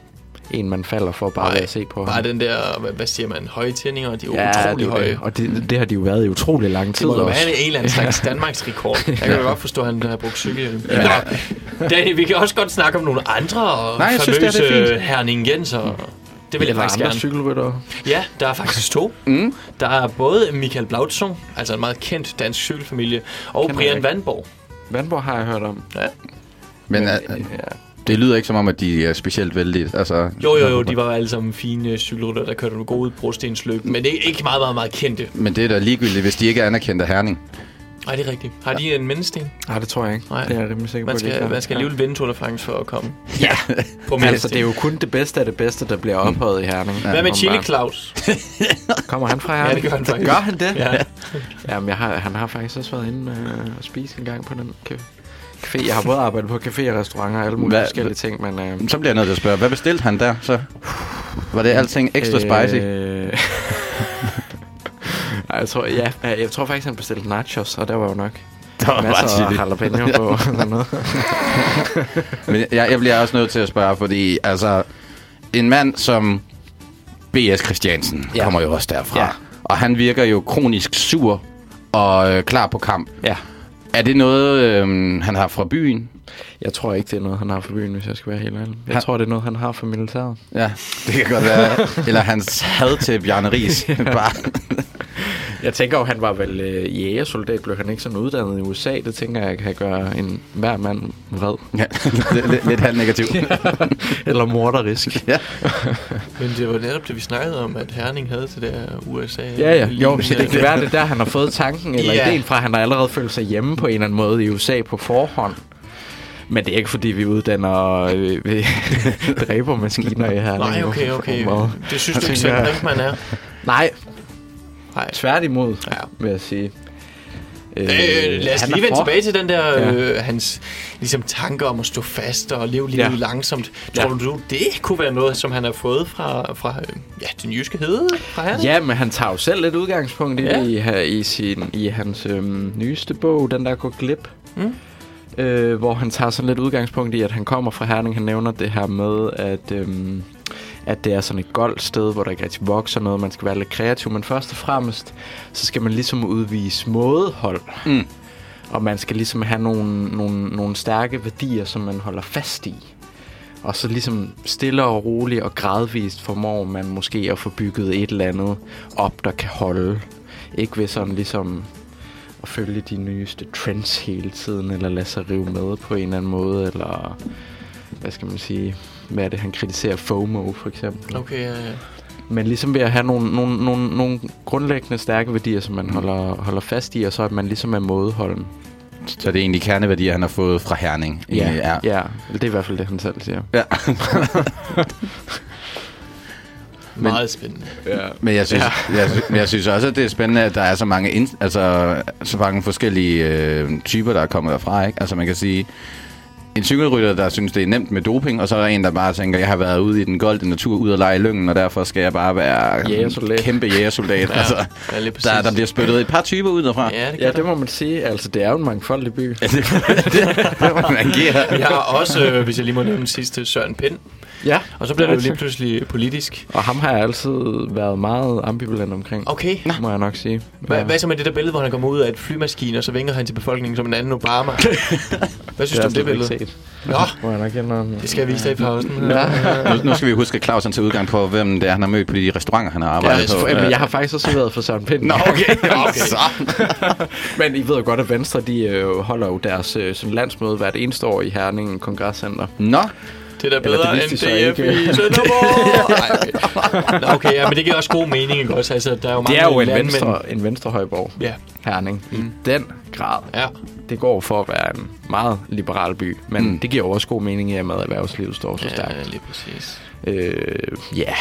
en, man falder for bare ved at se på bare ham. den der, hvad, hvad siger man, høje tændinger, de er Ja, utrolig det, er høje. det. Og det, det har de jo været i utrolig lang Det tid må jo også. være en eller anden slags *laughs* Danmarks rekord. Jeg kan jo godt forstå, at han har brugt cykelhjelm. Ja. Danny, vi kan også godt snakke om nogle andre Nej, jeg synes, det er det er fint. Herning Jenser. Det vil jeg faktisk andre gerne. cykelryttere. Ja, der er faktisk to. Mm. Der er både Michael Blautzung, altså en meget kendt dansk cykelfamilie, og Kender Brian. Vandborg. Vandborg har jeg hørt om. Ja. Men øh, ja. Det lyder ikke som om, at de er specielt vældige. Altså, Jo, jo, jo, *laughs* de var alle sammen fine cykelrytter, der kørte på gode brostensløb, men det er ikke meget, meget, meget kendte. Men det er da ligegyldigt, hvis de ikke er anerkendt af Herning. Nej, det er rigtigt. Har de en mindesten? Nej, det tror jeg ikke. Nej. Det er jeg rimelig sikker Man på, de skal, man skal alligevel vinde Tour de France for at komme *laughs* Ja, på altså det er jo kun det bedste af det bedste, der bliver ophøjet i Herning. Hvad med Chili Claus? *laughs* Kommer han fra Ja, Herning? det gør han faktisk. Gør han det? Ja. Jamen, jeg har, han har faktisk også været inde øh, og spise en gang på den café. Café. Jeg har både arbejdet på café og restauranter og alle mulige Hvad- forskellige ting, men... Øh, Så bliver jeg nødt til at spørge, hvad bestilte han der så? Var det alting ekstra spicy? *laughs* Øh, Ej, jeg tror, ja, jeg tror faktisk, han bestilte nachos, og der var jo nok *laughs* Der var masser af jalapeno på *laughs* og sådan noget. Men jeg, jeg bliver også nødt til at spørge, fordi altså, en mand som B.S. Christiansen. Ja. kommer jo også derfra. Ja. Og han virker jo kronisk sur og øh, klar på kamp. Ja. Er det noget, øh, han har fra byen? Jeg tror ikke, det er noget, han har for byen, hvis jeg skal være helt ærlig. Jeg Han- tror, det er noget, han har for militæret. Ja, det kan godt være. Eller hans had til Bjarne Ries. *laughs* Bare, Jeg tænker jo, han var vel øh, jægersoldat, blev han ikke sådan uddannet i USA. Det tænker jeg kan gøre en hver mand vred. ja, *laughs* lidt, lidt, halv negativ. *laughs* Eller morderisk. *laughs* ja. Men det var netop det, vi snakkede om, at Herning havde til der USA. Ja, ja. Jo, så det kan være, det er der, han har fået tanken eller Ja. ideen fra. Han har allerede følt sig hjemme på en eller anden måde i USA på forhånd. Men det er ikke, fordi vi uddanner øh, ved dræbermaskiner i her. Nej, okay, okay. Det synes du ikke selv, Brinkmann er? Nej, Nej. tværtimod, Ja. vil jeg sige. Øh, lad os han lige vende tilbage til den der, Ja. øh, hans ligesom, tanker om at stå fast og leve livet Ja. langsomt. Tror Ja. du, det kunne være noget, som han har fået fra, fra øh, ja, den jyske hede fra her? Ja, men han tager jo selv lidt udgangspunkt i Ja. det i, i, sin, i hans øhm, nyeste bog, den der går glip. Mm. Øh, hvor han tager sådan lidt udgangspunkt i, at han kommer fra Herning. Han nævner det her med, at, øhm, at det er sådan et goldt sted, hvor der ikke rigtig vokser noget. Man skal være lidt kreativ, men først og fremmest, så skal man ligesom udvise mådehold. Mm. Og man skal ligesom have nogle, nogle, nogle stærke værdier, som man holder fast i. Og så ligesom stille og roligt og gradvist formår man måske at få bygget et eller andet op, der kan holde. Ikke ved sådan ligesom at følge de nyeste trends hele tiden, eller lade sig rive med på en eller anden måde, eller hvad skal man sige, hvad er det, han kritiserer FOMO for eksempel. Okay, ja, ja. Men ligesom ved at have nogle, nogle, nogle, nogle grundlæggende stærke værdier, som man holder, holder fast i, og så at man ligesom er mådeholden. Så det er egentlig kerneværdier, han har fået fra Herning. Er. ja, det er i hvert fald det, han selv siger. ja. *laughs* Meget spændende. Ja. Men jeg synes, ja. jeg, sy- men jeg synes også, at det er spændende, at der er så mange, ind, altså, så mange forskellige øh, typer, der er kommet derfra. Ikke? Altså man kan sige, en cykelrytter, der synes, det er nemt med doping, og så er der en, der bare tænker, jeg har været ude i den golde natur, ud og lege i lyngen, og derfor skal jeg bare være Jægersoldat. kæmpe jægersoldat. *laughs* Ja, altså, ja, der, der bliver spyttet et par typer ud derfra. Ja, det Ja, det må man sige. Altså, det er jo en mangfoldig by. Ja, det, det, *laughs* det må man *laughs* give. Vi har også, øh, hvis jeg lige må nævne den sidste, Søren Pind. Ja. Og så bliver det jo lige pludselig politisk. Og ham har jeg altid været meget ambivalent omkring. Okay. Må jeg nok sige. Hvad, hvad så med det der billede, hvor han kommer ud af et flymaskine, og så vinker han til befolkningen som en anden Obama? *laughs* Hvad synes du om det billede? Set. Nå, Må jeg nok indrømme. det skal jeg vise dig i pausen. Ja. Nu, nu skal vi huske, at Claus han tager udgang på, hvem det er, han har mødt på de restauranter, han har arbejdet Ja, på. men jeg har faktisk også været for Søren Pind. Nå, okay. *laughs* Okay. Så. *laughs* Men I ved jo godt, at Venstre de, øh, holder jo deres øh, sådan landsmøde hvert eneste år i Herning Kongresscenter. Nå, Det er da bedre end DF ikke. i *laughs* Sønderborg. Nej, okay. Ja, men det giver også god mening, ikke også? Altså, der er jo mange Det er jo en, landmænd. venstre, en venstrehøjborg, Ja, Herning. I den grad. ja. Det går for at være en meget liberal by, men Mm. mm. det giver jo også god mening i, at med, at erhvervslivet står så stærkt. Ja, lige præcis. Øh, ja,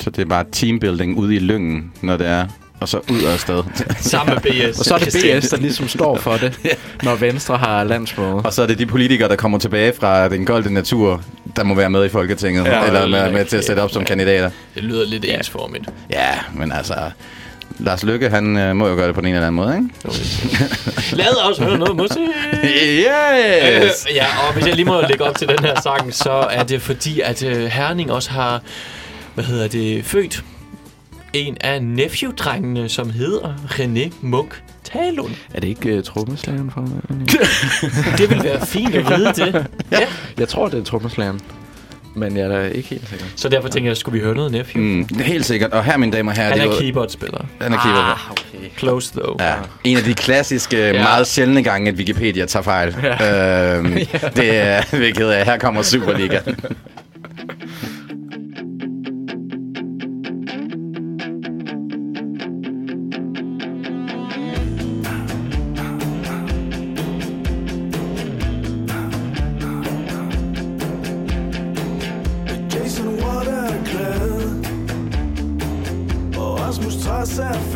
så det er bare teambuilding ude i lyngen, når det er, og så ud og afsted. *laughs* Sammen med BS. og så er det BS, der ligesom står for det, *laughs* når Venstre har landsmøde. og så er det de politikere, der kommer tilbage fra den golde natur, der må være med i Folketinget, Ja, ja, eller er med, med til at sætte op som ja. kandidater. Det lyder lidt ensformigt. Ja, men altså... Lars Lykke, han øh, må jo gøre det på den ene eller anden måde, ikke? Lad os høre noget musik. Yes! Øh, ja, og hvis jeg lige må lægge op til den her sang, så er det fordi, at øh, Herning også har, hvad hedder det, født en af nephew-drengene, som hedder René Munk Talund. Er det ikke uh, trommeslageren for *laughs* Det vil være fint at vide det. *laughs* Ja. Jeg tror, det er trommeslageren. Men jeg er da ikke helt sikker. Så derfor tænker jeg, skulle vi høre noget Nephew? Mm. Helt sikkert. Og her, mine damer og herrer... Han det er jo- keyboardspiller. Han er keyboard. okay. Close though. Ja, en af de klassiske, ja. meget sjældne gange, at Wikipedia tager fejl. Ja. Øhm, *laughs* det er, hvilket er, her kommer Superliga. myself.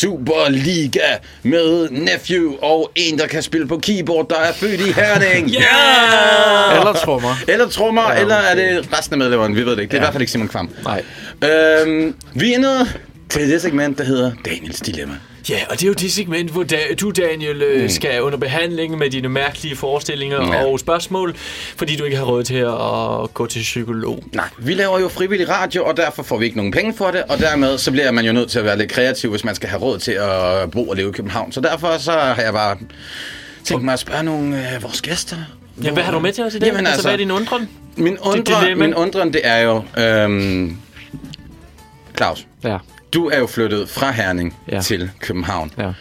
Superliga med Nephew og en, der kan spille på keyboard, der er født i Herning. *laughs* Yeah! Eller trommer. Eller trommer, ja, Ja, eller er okay. det resten af medlemmerne? Vi ved det ikke. Det er ja. i hvert fald ikke Simon Kvam. Nej. Øhm, vi er nået til det segment, der hedder Daniels Dilemma. Ja, og det er jo det segment, hvor da, du, Daniel, mm. skal under behandling med dine mærkelige forestillinger Ja. og spørgsmål, fordi du ikke har råd til at gå til psykolog. Nej, vi laver jo frivillig radio, og derfor får vi ikke nogen penge for det, og dermed så bliver man jo nødt til at være lidt kreativ, hvis man skal have råd til at bo og leve i København. Så derfor så har jeg bare tænkt mig at spørge nogle af vores gæster. Ja, hvad har du med til os i dag? Jamen altså, altså- hvad er din undren? Min undren, dilemma. min undren det er jo... Øhm, Claus, Ja. Du er jo flyttet fra Herning ja. Til København. Ja.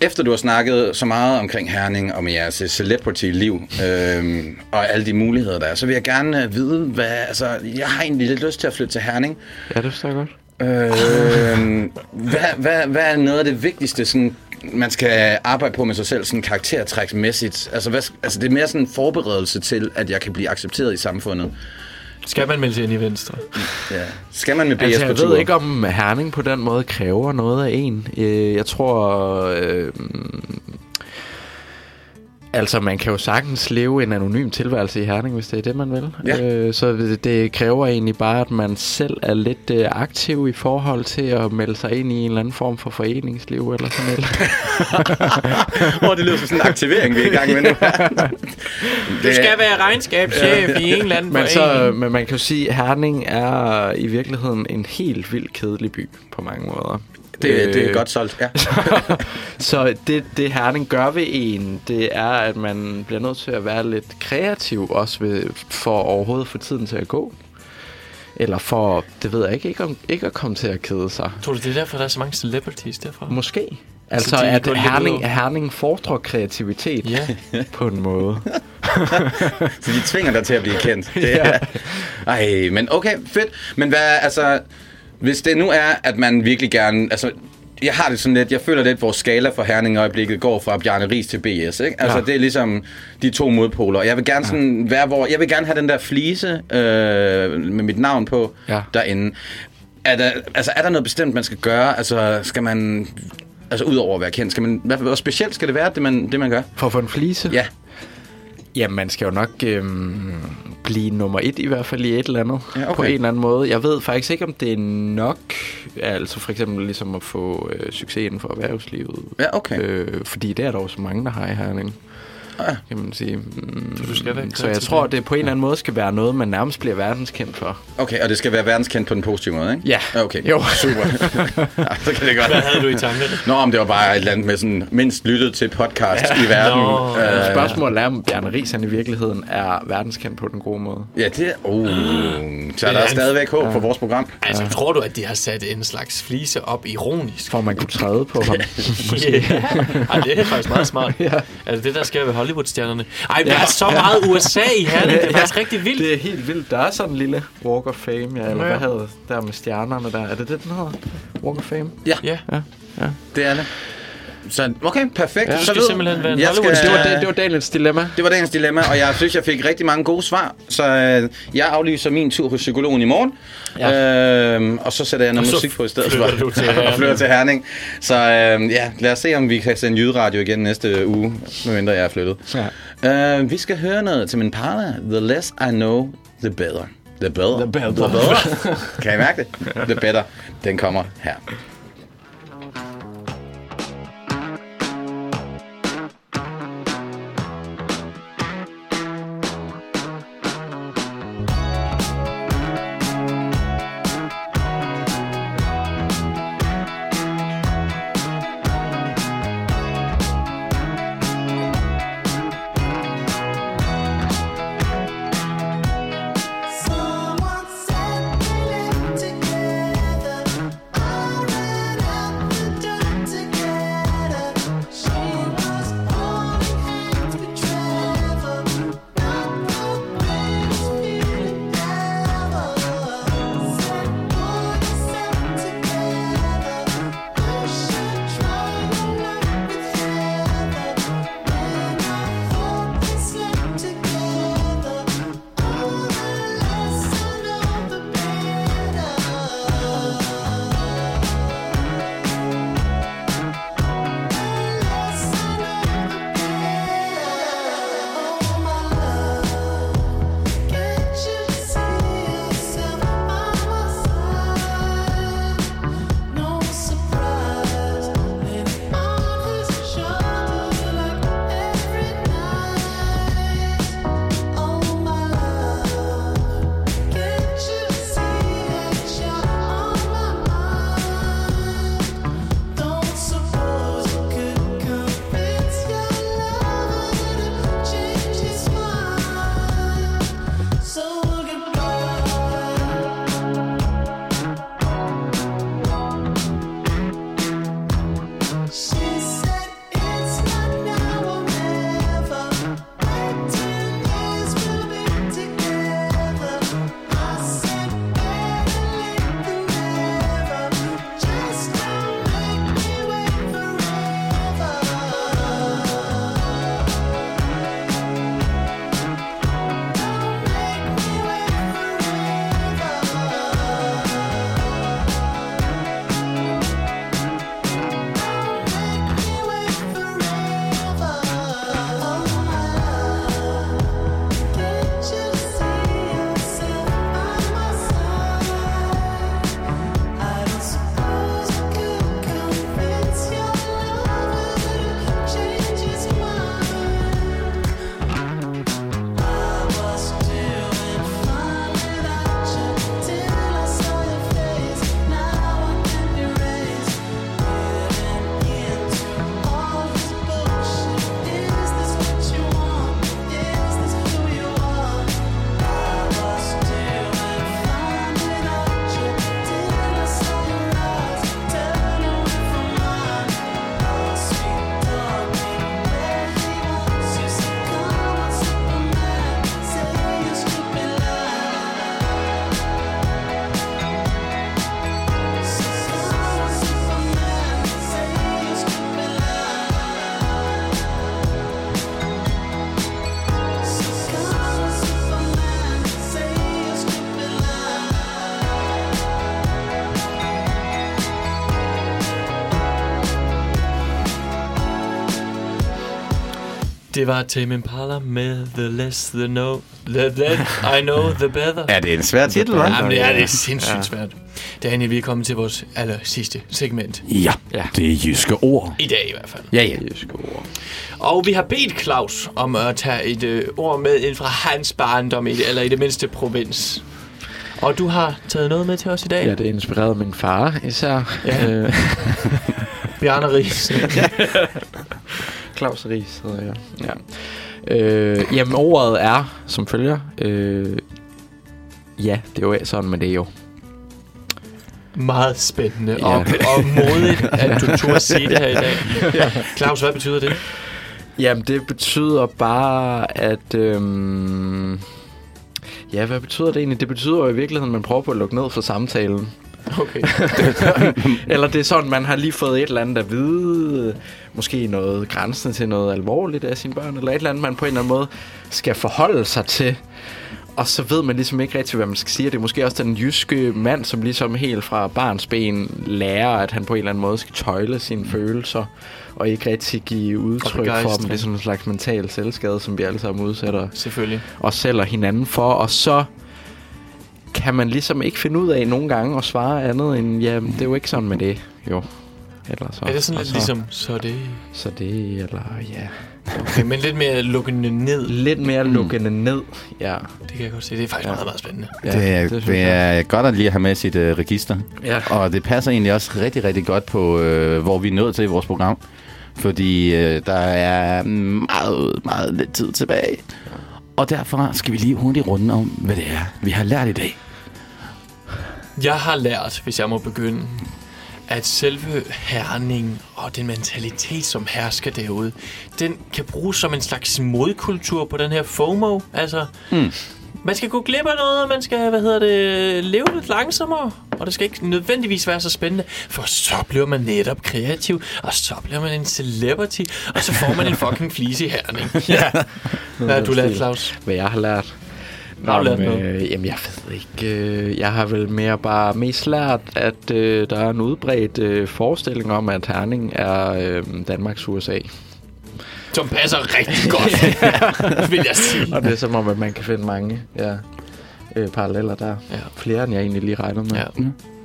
Efter du har snakket så meget omkring Herning og med jeres celebrity-liv øhm, og alle de muligheder, der er, så vil jeg gerne øh, vide, hvad... Altså, jeg har egentlig lidt lyst til at flytte til Herning. Ja, det forstår jeg godt. Øhm, hvad, hvad, hvad er noget af det vigtigste, sådan, man skal arbejde på med sig selv, sådan karaktertræksmæssigt? Altså, hvad, altså, det er mere sådan en forberedelse til, at jeg kan blive accepteret i samfundet. Skal man melde sig ind i Venstre? Ja. Skal man med BS Altså, på jeg tur? ved ikke, om Herning på den måde kræver noget af en. Øh, Jeg tror... Øh, altså, man kan jo sagtens leve en anonym tilværelse i Herning, hvis det er det, man vil. Ja. Øh, så det, det kræver egentlig bare, at man selv er lidt øh, aktiv i forhold til at melde sig ind i en eller anden form for foreningsliv eller sådan noget. *laughs* Åh, det lyder som sådan en aktivering, vi er i gang med nu. *laughs* Du skal være regnskabschef i en eller anden Men, så, forening. men man kan jo sige, at Herning er i virkeligheden en helt vildt kedelig by på mange måder. Det, det er Øh, godt solgt, ja. *laughs* Så det, det Herning gør ved en, det er, at man bliver nødt til at være lidt kreativ også ved, for overhovedet at få tiden til at gå. Eller for, det ved jeg ikke, ikke, om, ikke at komme til at kede sig. Tror du, det er derfor, der er så mange celebrities derfra? Måske. Altså, de at Herning, Herning fordrer kreativitet Ja. *laughs* på en måde. *laughs* Så de tvinger dig til at blive kendt. Det er, ej, men okay, fedt. Men hvad, altså, hvis det nu er, at man virkelig gerne, altså, jeg har det sådan lidt, jeg føler lidt, at vores skala for Herning i øjeblikket går fra Bjarne Ries til BS, ikke? Altså, Ja. det er ligesom de to modpoler. Jeg vil gerne sådan være, hvor, jeg vil gerne have den der flise øh, med mit navn på Ja. derinde. Er der, altså, er der noget bestemt, man skal gøre? Altså, skal man, altså, udover at være kendt, skal man, hvad specielt skal det være, det man, det man gør? For at få en flise? Ja. Jamen, man skal jo nok øhm, blive nummer et i hvert fald i et eller andet. Ja, okay. På en eller anden måde. Jeg ved faktisk ikke, om det er nok. Altså for eksempel ligesom at få øh, succes inden for erhvervslivet. Ja, okay. Øh, fordi det er der jo så mange, der har i Herning. Kan man sige. Mm, du skal være så jeg tror, det på en eller anden måde skal være noget, man nærmest bliver verdenskendt for. Okay, og det skal være verdenskendt på den positive måde, ikke? Ja. Okay, Jo. *laughs* super. ja, så kan det godt. Hvad havde du i tankerne? Nå, om det var bare et eller andet med sådan mindst lyttet til podcast ja. i verden. Nå, Øh, Spørgsmålet er, om Bjarne Ries han i virkeligheden er verdenskendt på den gode måde. ja, det er... Oh, så er Det der er stadigvæk håb for vores program. Altså, tror du, at de har sat en slags flise op ironisk? For at man kunne træde på *laughs* ham. Ja, Ej, det er faktisk meget smart. *laughs* ja. Altså det, der sker ved Hollywood-stjernerne. Ej, der er så meget USA i *laughs* her. Det er faktisk rigtig vildt. Det er helt vildt. Der er sådan en lille Walk of Fame, ja, eller Ja. hvad hedder det, der med stjernerne der. Er det det, den hedder? Walk of Fame? Ja, Ja, det er det. Så, okay, perfekt. Ja, så skal simpelthen være en jeg skal, Det var, det, det var dagens dilemma. Det var dagens dilemma, og jeg synes, jeg fik rigtig mange gode svar. Så øh, jeg aflyser min tur hos psykologen i morgen. Ja. Øhm, og så sætter jeg noget musik på i stedet flytter for. du til *laughs* og flytter til Herning. Så øh, ja, lad os se, om vi kan sende jyderadio igen næste uge, medmindre jeg er flyttet. Ja. Øh, vi skal høre noget til min partner. The less I know, the better. The better. The better. The better. kan I mærke det? The better. Den kommer her. Det var Tame Impala med The Less The Know. The, the, I Know The Better. Er det en svær titel, hva'? Jamen, det er, det er sindssygt svært. Daniel, vi er kommet til vores aller sidste segment. Ja, Ja. det er jyske ord. I dag i hvert fald. Ja, ja. Jyske ord. Og vi har bedt Claus om at tage et øh, ord med ind fra hans barndom, i det, eller i det mindste provins. Og du har taget noget med til os i dag, Ja, det er inspireret af min far især. Ja. Øh, Bjarne Ries. *laughs* Claus Ries hedder jeg. Ja. Øh, jamen, ordet er som følger. Øh, ja, det er jo sådan med det jo. Meget spændende Ja. og, og modigt, *laughs* at du turde sige det her i dag. Claus, hvad betyder det? Jamen, det betyder bare, at... Øhm, ja, hvad betyder det egentlig? Det betyder jo i virkeligheden, at man prøver på at lukke ned for samtalen. *laughs* Okay. *laughs* Eller det er sådan, man har lige fået et eller andet at vide. Måske noget grænsende til noget alvorligt af sine børn. Eller et eller andet, man på en eller anden måde skal forholde sig til. Og så ved man ligesom ikke rigtig, hvad man skal sige. Det er måske også den jyske mand, som ligesom helt fra barns ben lærer, at han på en eller anden måde skal tøjle sine følelser. Og ikke rigtig give udtryk for dem. Det er sådan en slags mental selvskade, som vi alle sammen udsætter Selvfølgelig. os selv og hinanden for, og så kan man ligesom ikke finde ud af nogle gange at svare andet end, ja, det er jo ikke sådan med det, jo. Eller så. Er det sådan lidt så, ligesom, så det... Så det, eller ja. Okay, men lidt mere lukkende ned. Lidt mere lukkende ned, ja. Det kan jeg godt se. Det er faktisk Ja. meget, meget spændende. ja det, er, det jeg. er godt at lige have med sit uh, register. Ja. Og det passer egentlig også rigtig, rigtig godt på, øh, hvor vi er nået til i vores program. Fordi øh, der er meget, meget lidt tid tilbage. Og derfor skal vi lige hurtigt runde om, hvad det er, vi har lært i dag. Jeg har lært, hvis jeg må begynde, at selve herning og den mentalitet, som hersker derude, den kan bruges som en slags modkultur på den her FOMO. Altså, Mm. Man skal gå glip af noget, og man skal, hvad hedder det, leve lidt langsommere. Og det skal ikke nødvendigvis være så spændende, for så bliver man netop kreativ, og så bliver man en celebrity, og så får man en fucking flise i herning. *laughs* Ja. Hvad har du lært, Claus? Hvad jeg har lært. Har du lært noget? øh, Jamen, jeg ved ikke. Øh, jeg har vel mere bare mest lært, at øh, der er en udbredt øh, forestilling om, at Herning er øh, Danmarks USA. Som passer rigtig godt, *laughs* vil jeg sige. Og det er som om, at man kan finde mange ja, øh, paralleller der. Ja. Flere, end jeg egentlig lige regner med. Ja.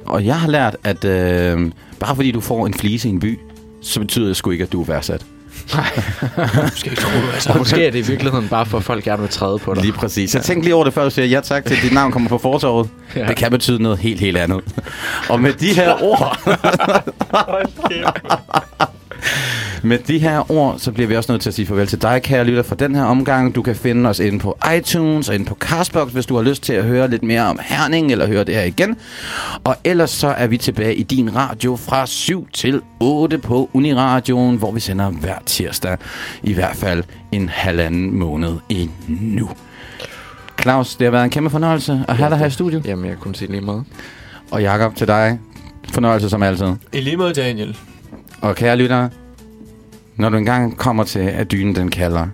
Og jeg har lært, at øh, bare fordi du får en flise i en by, så betyder det sgu ikke, at du er værdsat. Du skal ikke tro, du er så. Og måske er det i virkeligheden bare for, at folk gerne vil træde på dig. Lige præcis. Så tænk lige over det, før du siger ja tak til, at dit navn kommer på fortorvet. Ja. Ja. Det kan betyde noget helt, helt andet. Og med de her ord... *laughs* *laughs* Med de her ord, så bliver vi også nødt til at sige farvel til dig, kære lytter, for den her omgang. Du kan finde os inde på iTunes og inde på Castbox, hvis du har lyst til at høre lidt mere om Herning, eller høre det her igen. Og ellers så er vi tilbage i din radio fra 7 til 8 på Uniradioen, hvor vi sender hver tirsdag, i hvert fald en halvanden måned endnu. Claus, det har været en kæmpe fornøjelse at have dig her i studiet. Jamen, jeg kunne sige lige meget. Og Jakob til dig. Fornøjelse som altid. I lige måde, Daniel. Og kære lyttere, når du engang kommer til, at dynen den kalder,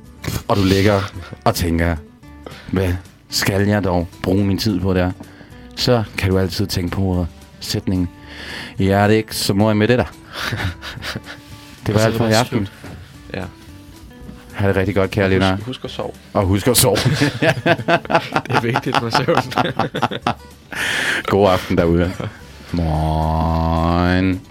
og du ligger og tænker, hvad skal jeg dog bruge min tid på der, så kan du altid tænke på ordet sætningen. Ja, er det ikke, så må jeg med det der. *laughs* Det var er alt for i aften. Ja. Ha' det rigtig godt, kære lyttere. Husk, husk at sove. Og husk at sove. *laughs* Det er vigtigt med søvn. *laughs* God aften derude. Morgen.